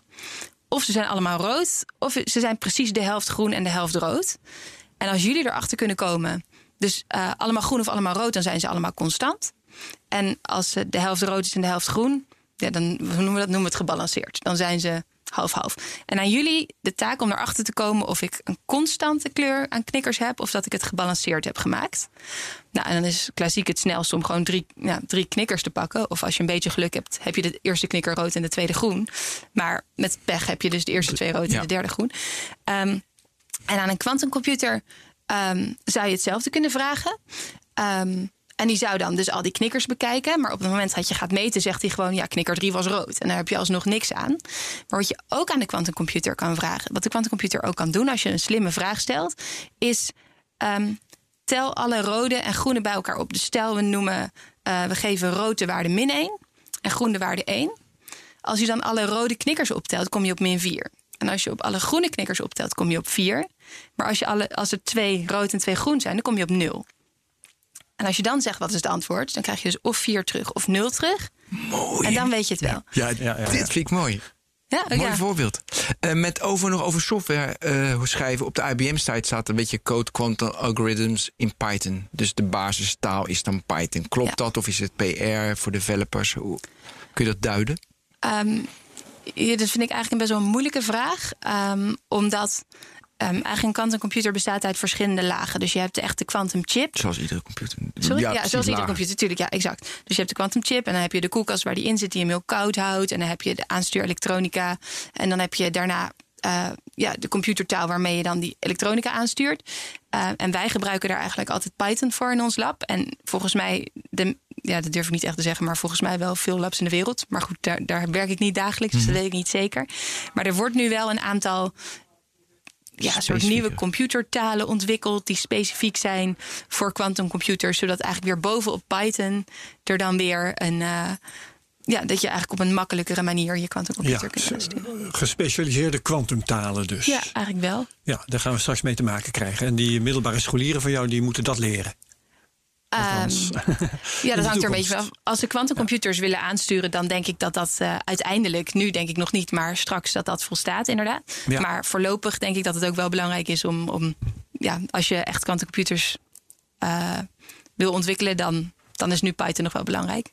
Of ze zijn allemaal rood. Of ze zijn precies de helft groen en de helft rood. En als jullie erachter kunnen komen. Dus eh, allemaal groen of allemaal rood, dan zijn ze allemaal constant. En als de helft rood is en de helft groen, ja, dan noemen we dat noemen we het gebalanceerd. Dan zijn ze half-half. En aan jullie de taak om erachter te komen of ik een constante kleur aan knikkers heb of dat ik het gebalanceerd heb gemaakt. Nou, en dan is klassiek het snelst om gewoon drie, ja, drie knikkers te pakken. Of als je een beetje geluk hebt, heb je de eerste knikker rood en de tweede groen. Maar met pech heb je dus de eerste twee rood en Ja. de derde groen. Ehm, en aan een kwantumcomputer ehm, zou je hetzelfde kunnen vragen. Ehm, En die zou dan dus al die knikkers bekijken. Maar op het moment dat je gaat meten, zegt hij gewoon: ja, knikker 3 was rood. En daar heb je alsnog niks aan. Maar wat je ook aan de kwantumcomputer kan vragen, wat de kwantumcomputer ook kan doen als je een slimme vraag stelt, is. ehm, tel alle rode en groene bij elkaar op. Dus stel, we noemen, eh, we geven rood de waarde min 1 en groen de waarde 1. Als je dan alle rode knikkers optelt, kom je op min 4. En als je op alle groene knikkers optelt, kom je op 4. Maar als, je alle, als er twee rood en twee groen zijn, dan kom je op 0. En als je dan zegt wat is het antwoord, dan krijg je dus of 4 terug of 0 terug. Mooi. En dan weet je het wel. Ja, Ja, ja, ja. dit vind ik mooi. Ja, Mooi ja. voorbeeld. Eh, met over nog over software eh, schrijven. Op de IBM-site staat een beetje code quantum algorithms in Python. Dus de basistaal is dan Python. Klopt Ja. dat of is het PR voor developers? Hoe, kun je dat duiden? Ehm, ja, dat vind ik eigenlijk een best wel een moeilijke vraag. Ehm, omdat ehm, eigenlijk een kwantumcomputer bestaat uit verschillende lagen. Dus je hebt de echte quantumchip. Zoals iedere computer. Sorry? Ja, zoals iedere computer, natuurlijk. Ja, exact. Dus je hebt de quantumchip en dan heb je de koelkast waar die in zit, die hem heel koud houdt. En dan heb je de aanstuurelektronica. En dan heb je daarna eh, ja, de computertaal waarmee je dan die elektronica aanstuurt. Eh, en wij gebruiken daar eigenlijk altijd Python voor in ons lab. En volgens mij, de, ja, dat durf ik niet echt te zeggen, maar volgens mij wel veel labs in de wereld. Maar goed, daar, daar werk ik niet dagelijks, dus dat weet ik niet zeker. Maar er wordt nu wel een aantal ja, soort Specifieke. nieuwe computertalen ontwikkeld die specifiek zijn voor quantumcomputers, zodat eigenlijk weer bovenop Python er dan weer een eh, ja, dat je eigenlijk op een makkelijkere manier je quantumcomputer Ja, kunt aansturen. gespecialiseerde kwantumtalen dus. Ja, eigenlijk wel. Ja, daar gaan we straks mee te maken krijgen. En die middelbare scholieren van jou, die moeten dat leren. Ehm, ja, dat hangt er een beetje vanaf. Als ze quantumcomputers willen aansturen, dan denk ik dat dat eh, uiteindelijk, nu denk ik nog niet, maar straks dat dat volstaat, inderdaad. Ja. Maar voorlopig denk ik dat het ook wel belangrijk is om, om ja, als je echt quantumcomputers eh, wil ontwikkelen, dan, dan is nu Python nog wel belangrijk.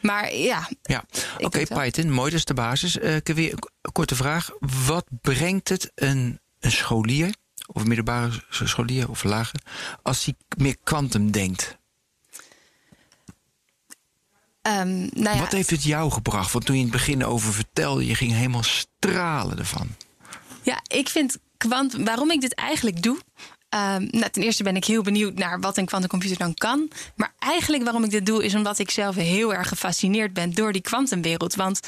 Maar ja, Ja, oké. Python, mooi, dat is de basis. Ik heb weer een korte vraag. Wat brengt het een, een scholier, of een middelbare scholier of lager, als hij meer kwantum denkt? Ehm, nou ja, Wat heeft het jou gebracht? Want toen je in het begin over vertelde, je ging helemaal stralen ervan. Ja, ik vind kwant, waarom ik dit eigenlijk doe. ehm, nou, ten eerste ben ik heel benieuwd naar wat een kwantumcomputer dan kan. Maar eigenlijk waarom ik dit doe, is omdat ik zelf heel erg gefascineerd ben door die kwantumwereld. Want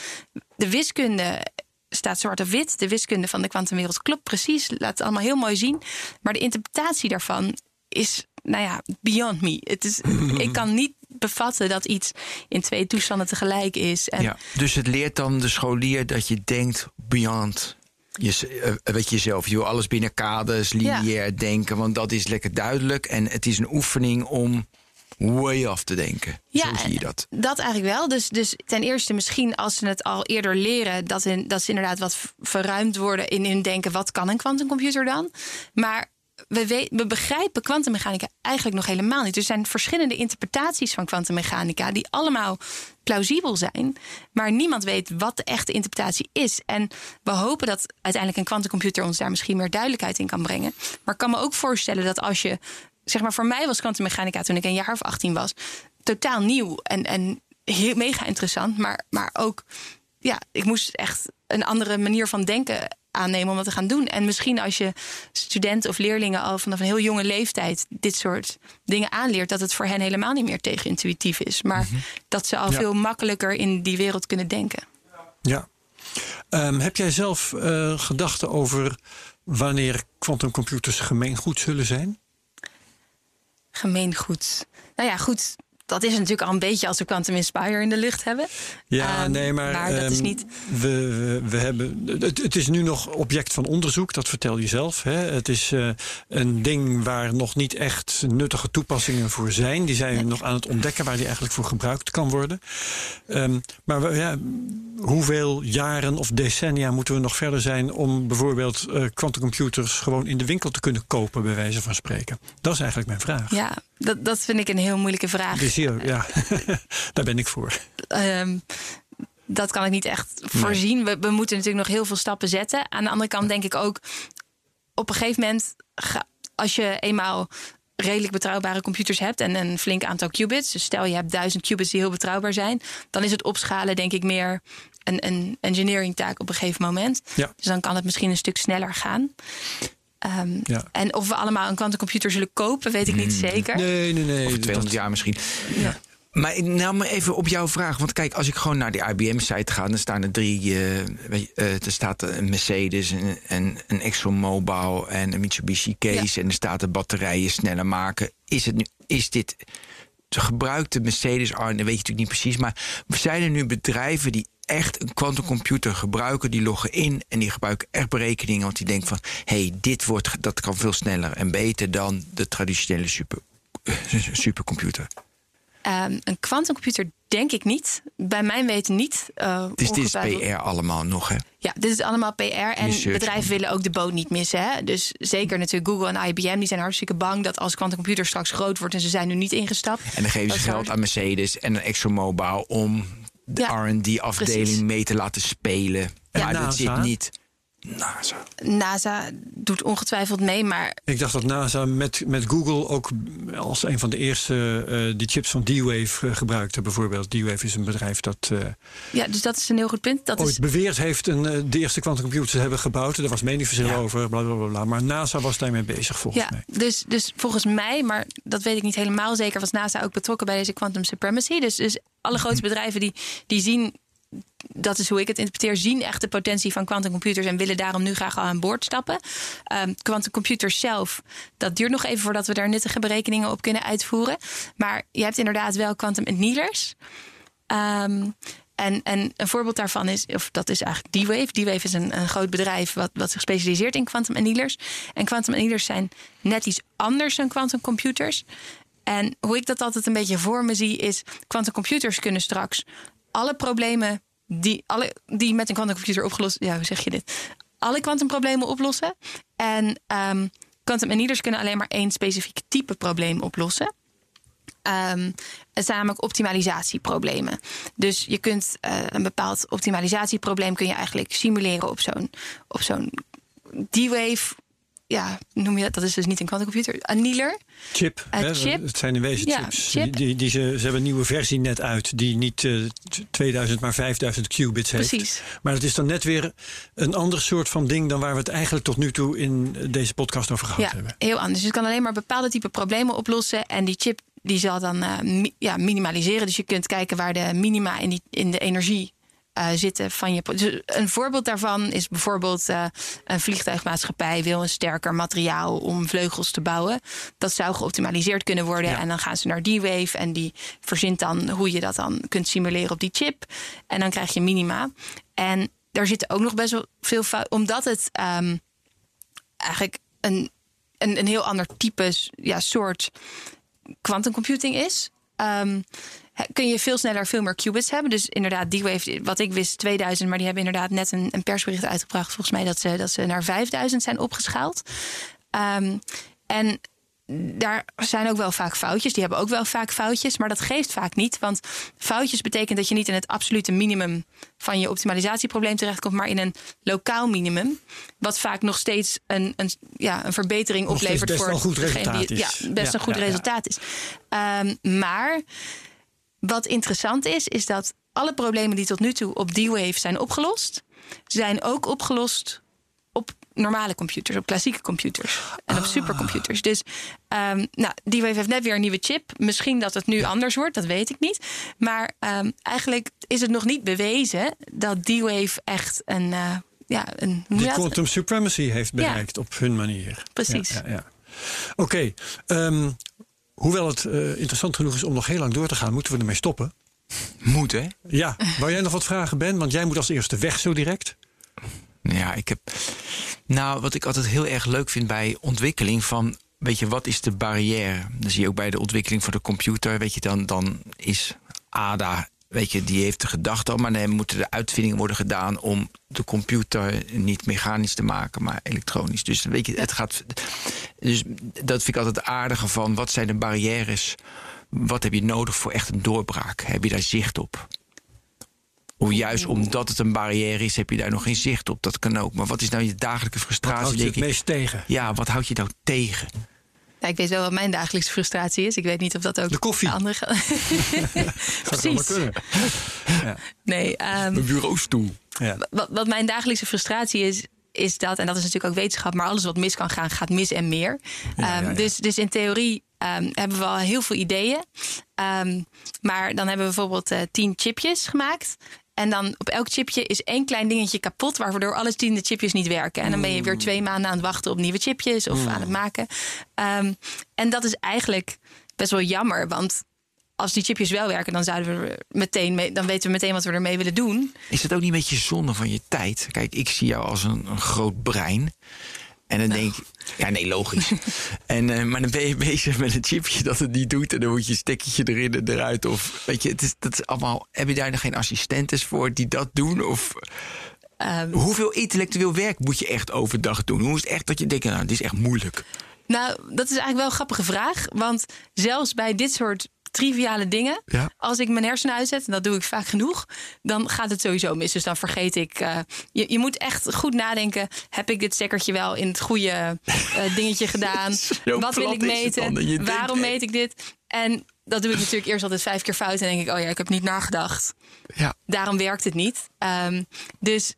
de wiskunde staat zwart op wit. De wiskunde van de kwantumwereld klopt precies. Laat het allemaal heel mooi zien. Maar de interpretatie daarvan is, nou ja, beyond me. Het is, ik kan niet bevatten dat iets in twee toestanden tegelijk is. En Ja, dus het leert dan de scholier dat je denkt beyond je, eh, weet je zelf. Je wil alles binnen kaders, lineair denken, want dat is lekker duidelijk. En het is een oefening om way off te denken. Zo zie je dat. Dat eigenlijk wel. Dus, dus ten eerste misschien als ze het al eerder leren... dat, in, dat ze inderdaad wat verruimd worden in hun denken... wat kan een kwantumcomputer dan? Maar we, we, begrijpen kwantummechanica eigenlijk nog helemaal niet. Er zijn verschillende interpretaties van kwantummechanica... die allemaal plausibel zijn. Maar niemand weet wat de echte interpretatie is. En we hopen dat uiteindelijk een kwantumcomputer... ons daar misschien meer duidelijkheid in kan brengen. Maar ik kan me ook voorstellen dat als je... zeg maar voor mij was kwantummechanica toen ik een jaar of 18 was... totaal nieuw en, en heel, mega interessant. Maar, maar ook, ja, ik moest echt een andere manier van denken aannemen om dat te gaan doen. En misschien als je studenten of leerlingen al vanaf een heel jonge leeftijd dit soort dingen aanleert, dat het voor hen helemaal niet meer tegenintuïtief is. Maar dat ze al Ja. veel makkelijker in die wereld kunnen denken. Ja. Ehm, heb jij zelf eh, gedachten over wanneer quantumcomputers gemeengoed zullen zijn? Gemeengoed. Nou ja, goed. Dat is natuurlijk al een beetje als we Quantum Inspire in de lucht hebben. Ja, Ehm, nee, maar, maar dat is ehm, niet- We, we, we hebben, het, het is nu nog object van onderzoek, dat vertel je zelf. Hè. Het is eh, een ding waar nog niet echt nuttige toepassingen voor zijn. Die zijn nog aan het ontdekken waar die eigenlijk voor gebruikt kan worden. Ehm, maar we- ja, hoeveel jaren of decennia moeten we nog verder zijn om bijvoorbeeld quantumcomputers gewoon in de winkel te kunnen kopen, bij wijze van spreken? Dat is eigenlijk mijn vraag. Ja, dat, dat vind ik een heel moeilijke vraag. Dus ja, daar ben ik voor. Ehm, dat kan ik niet echt voorzien. We, we moeten natuurlijk nog heel veel stappen zetten. Aan de andere kant denk ik ook... op een gegeven moment, als je eenmaal redelijk betrouwbare computers hebt... en een flink aantal qubits... dus stel je hebt duizend qubits die heel betrouwbaar zijn... dan is het opschalen denk ik meer een, een engineering taak op een gegeven moment. Ja. Dus dan kan het misschien een stuk sneller gaan. Ehm, Ja. En of we allemaal een quantumcomputer zullen kopen, weet ik niet zeker. Nee, nee, nee. Over 200 dat- jaar misschien. Ja. Maar nou maar even op jouw vraag. Want kijk, als ik gewoon naar die IBM-site ga... dan staan er drie... eh, weet je, eh, er staat een Mercedes, een, een, een ExxonMobil en een Mitsubishi Case... en er staat de batterijen sneller maken. Is, het nu, is dit... Gebruikt de Mercedes, Arne, weet je natuurlijk niet precies... maar zijn er nu bedrijven die echt een quantumcomputer gebruiken... die loggen in en die gebruiken echt berekeningen... want die denken van, hé, hey, dit wordt, dat kan veel sneller en beter... dan de traditionele super, supercomputer. Ehm, een quantumcomputer denk ik niet. Bij mijn weten niet. Het is, dit is. PR allemaal nog, hè? Ja, dit is allemaal PR. En Research. bedrijven willen ook de boot niet missen. Hè? Dus zeker natuurlijk Google en IBM... die zijn hartstikke bang dat als quantumcomputer straks groot wordt... en ze zijn nu niet ingestapt. En dan geven ze geld aan Mercedes en een ExxonMobil... om de Ja, R&D-afdeling mee te laten spelen. Ja. maar dat zit niet... NASA. NASA doet ongetwijfeld mee, maar Ik dacht dat NASA met, met Google ook als een van de eerste eh, die chips van D-Wave eh, gebruikte. Bijvoorbeeld D-Wave is een bedrijf dat eh, ja, dus dat is een heel goed punt. Dat ooit is, beweerd heeft een, de eerste quantumcomputer te hebben gebouwd. Daar was meningsverschil Ja. over, bla, bla, bla, bla. Maar NASA was daarmee bezig volgens ja, mij. dus, dus volgens mij, maar dat weet ik niet helemaal zeker... was NASA ook betrokken bij deze quantum supremacy. Dus, dus alle grote bedrijven die, die zien... Dat is hoe ik het interpreteer. Zien echt de potentie van quantumcomputers en willen daarom nu graag al aan boord stappen. Ehm quantumcomputers zelf, dat duurt nog even voordat we daar nuttige berekeningen op kunnen uitvoeren. Maar je hebt inderdaad wel quantum annealers. Ehm, en, en een voorbeeld daarvan is, of dat is eigenlijk D-Wave. D-Wave is een, een groot bedrijf wat, wat zich specialiseert in quantum annealers. En quantum annealers zijn net iets anders dan quantum computers. En hoe ik dat altijd een beetje voor me zie, is quantum computers kunnen straks alle problemen die, alle, die met een quantumcomputer opgelost, ja, hoe zeg je dit? Alle kwantumproblemen oplossen. En ehm quantum annealers kunnen alleen maar één specifiek type probleem oplossen. Ehm, het zijn namelijk optimalisatieproblemen. Dus je kunt eh, een bepaald optimalisatieprobleem kun je eigenlijk simuleren op zo'n op zo'n D-Wave. Ja, noem je dat? Dat is dus niet een quantumcomputer. Annealer. Chip, hè, chip. het zijn in wezen Ja, chips. chip. Die, die, ze, ze hebben een nieuwe versie net uit die niet eh, t- 2000 maar 5000 qubits heeft. Precies. Maar het is dan net weer een ander soort van ding dan waar we het eigenlijk tot nu toe in deze podcast over gehad Ja, hebben. heel anders. Dus je kan alleen maar bepaalde type problemen oplossen. En die chip die zal dan eh, mi- ja, minimaliseren. Dus je kunt kijken waar de minima in, die, in de energie eh, zitten van je. Dus een voorbeeld daarvan is bijvoorbeeld eh, een vliegtuigmaatschappij wil een sterker materiaal om vleugels te bouwen. Dat zou geoptimaliseerd kunnen worden. Ja. En dan gaan ze naar D-Wave en die verzint dan hoe je dat dan kunt simuleren op die chip. En dan krijg je minima. En daar zitten ook nog best wel veel fouten. Omdat het ehm, eigenlijk een, een, een heel ander type ja, soort quantum computing is. ehm, kun je veel sneller veel meer qubits hebben. Dus inderdaad, D-Wave, wat ik wist, 2000, maar die hebben inderdaad net een, een persbericht uitgebracht. Volgens mij dat ze, dat ze naar 5000 zijn opgeschaald. Ehm, en daar zijn ook wel vaak foutjes. Die hebben ook wel vaak foutjes, maar dat geeft vaak niet. Want foutjes betekent dat je niet in het absolute minimum van je optimalisatieprobleem terechtkomt, maar in een lokaal minimum. Wat vaak nog steeds een, een, ja, een verbetering Nog oplevert best voor wel een goed resultaat die, is. Ja, best Ja, een goed ja, resultaat is. Ehm, maar wat interessant is, is dat alle problemen die tot nu toe op D-Wave zijn opgelost, zijn ook opgelost op normale computers, op klassieke computers en Ah. op supercomputers. Dus um, nou, D-Wave heeft net weer een nieuwe chip. Misschien dat het nu anders wordt, dat weet ik niet. Maar um, eigenlijk is het nog niet bewezen dat D-Wave echt een, uh, ja, een Die quantum supremacy heeft bereikt op hun manier. Precies. Ja. Oké, ehm, hoewel het eh, interessant genoeg is om nog heel lang door te gaan, moeten we ermee stoppen. Moet, hè? Ja, wou jij nog wat vragen, Ben? Want jij moet als eerste weg zo direct. Ja, ik heb. Nou, wat ik altijd heel erg leuk vind bij ontwikkeling van. Weet je, wat is de barrière? Dan zie je ook bij de ontwikkeling van de computer. Weet je, dan, dan is ADA. Weet je, die heeft de gedachte al, maar dan moeten de uitvindingen worden gedaan om de computer niet mechanisch te maken, maar elektronisch. Dus weet je, het gaat. Dus dat vind ik altijd het aardige van wat zijn de barrières? Wat heb je nodig voor echt een doorbraak? Heb je daar zicht op? Of juist omdat het een barrière is, heb je daar nog geen zicht op. Dat kan ook. Maar wat is nou je dagelijkse Wat frustratie? houdt je denk het meest tegen? Ja, wat houd je nou tegen? Ja, ik weet wel wat mijn dagelijkse frustratie is. Ik weet niet of dat ook De koffie. de andere Precies. Ja. Nee, ehm, Een bureaustoel. Ja. wat, wat mijn dagelijkse frustratie is, is dat, en dat is natuurlijk ook wetenschap, maar alles wat mis kan gaan, gaat mis en meer. Ehm, dus, dus in theorie ehm, hebben we al heel veel ideeën. Ehm, maar dan hebben we bijvoorbeeld uh, tien chipjes gemaakt. En dan op elk chipje is één klein dingetje kapot, waardoor alle tien de chipjes niet werken. En dan ben je weer twee maanden aan het wachten op nieuwe chipjes of aan het maken. en dat is eigenlijk best wel jammer, want als die chipjes wel werken, dan zouden we meteen mee, dan weten we meteen wat we ermee willen doen. Is het ook niet een beetje zonde van je tijd? Kijk, ik zie jou als een, een groot brein. En dan denk ik, ja, nee, logisch. en, uh, maar dan ben je bezig met een chipje dat het niet doet. En dan moet je een stekketje erin en eruit. Of weet je, het is, dat is allemaal. Heb je daar nog geen assistentes voor die dat doen? Of um, hoeveel intellectueel werk moet je echt overdag doen? Hoe is het echt dat je denkt, nou, dit is echt moeilijk? Nou, dat is eigenlijk wel een grappige vraag. Want zelfs bij dit soort triviale dingen. Als ik mijn hersenen uitzet, en dat doe ik vaak genoeg, dan gaat het sowieso mis. Dus dan vergeet ik. Uh, je, je moet echt goed nadenken: heb ik dit stekkertje wel in het goede uh, dingetje gedaan? Wat wil ik meten? Waarom meet ik dit? En dat doe ik natuurlijk eerst altijd vijf keer fout. En denk ik: oh ja, ik heb niet nagedacht. Ja. Daarom werkt het niet. Um, dus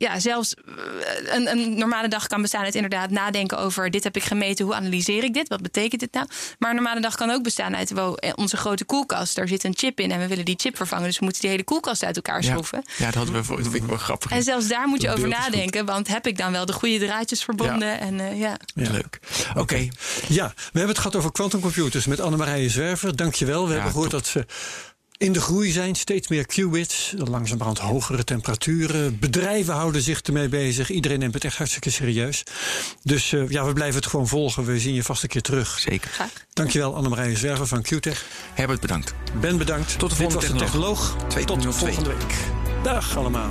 ja, zelfs eh, een, een, normale dag kan bestaan uit inderdaad nadenken over dit heb ik gemeten, hoe analyseer ik dit, wat betekent dit nou? Maar een normale dag kan ook bestaan uit wow, eh, onze grote koelkast, daar zit een chip in en we willen die chip vervangen, dus we moeten die hele koelkast uit elkaar schroeven. Ja, dat hadden we voor, dat vind ik wel grappig. En zelfs daar moet je over nadenken, want heb ik dan wel de goede draadjes verbonden? Ja. En, uh, ja. ja. Leuk. Oké. Ja, we hebben het gehad over quantumcomputers met Annemarije Zwerver. Dankjewel. We hebben gehoord dat ze in de groei zijn. Steeds meer qubits, langzamerhand hogere temperaturen. Bedrijven houden zich ermee bezig. Iedereen neemt het echt hartstikke serieus. Dus uh, ja, we blijven het gewoon volgen. We zien je vast een keer terug. Zeker. Graag. Dankjewel Annemarije Zwerver van QTech. Herbert, bedankt. Ben bedankt. Tot de volgende Dit was de technoloog. Tot volgende week. Dag allemaal.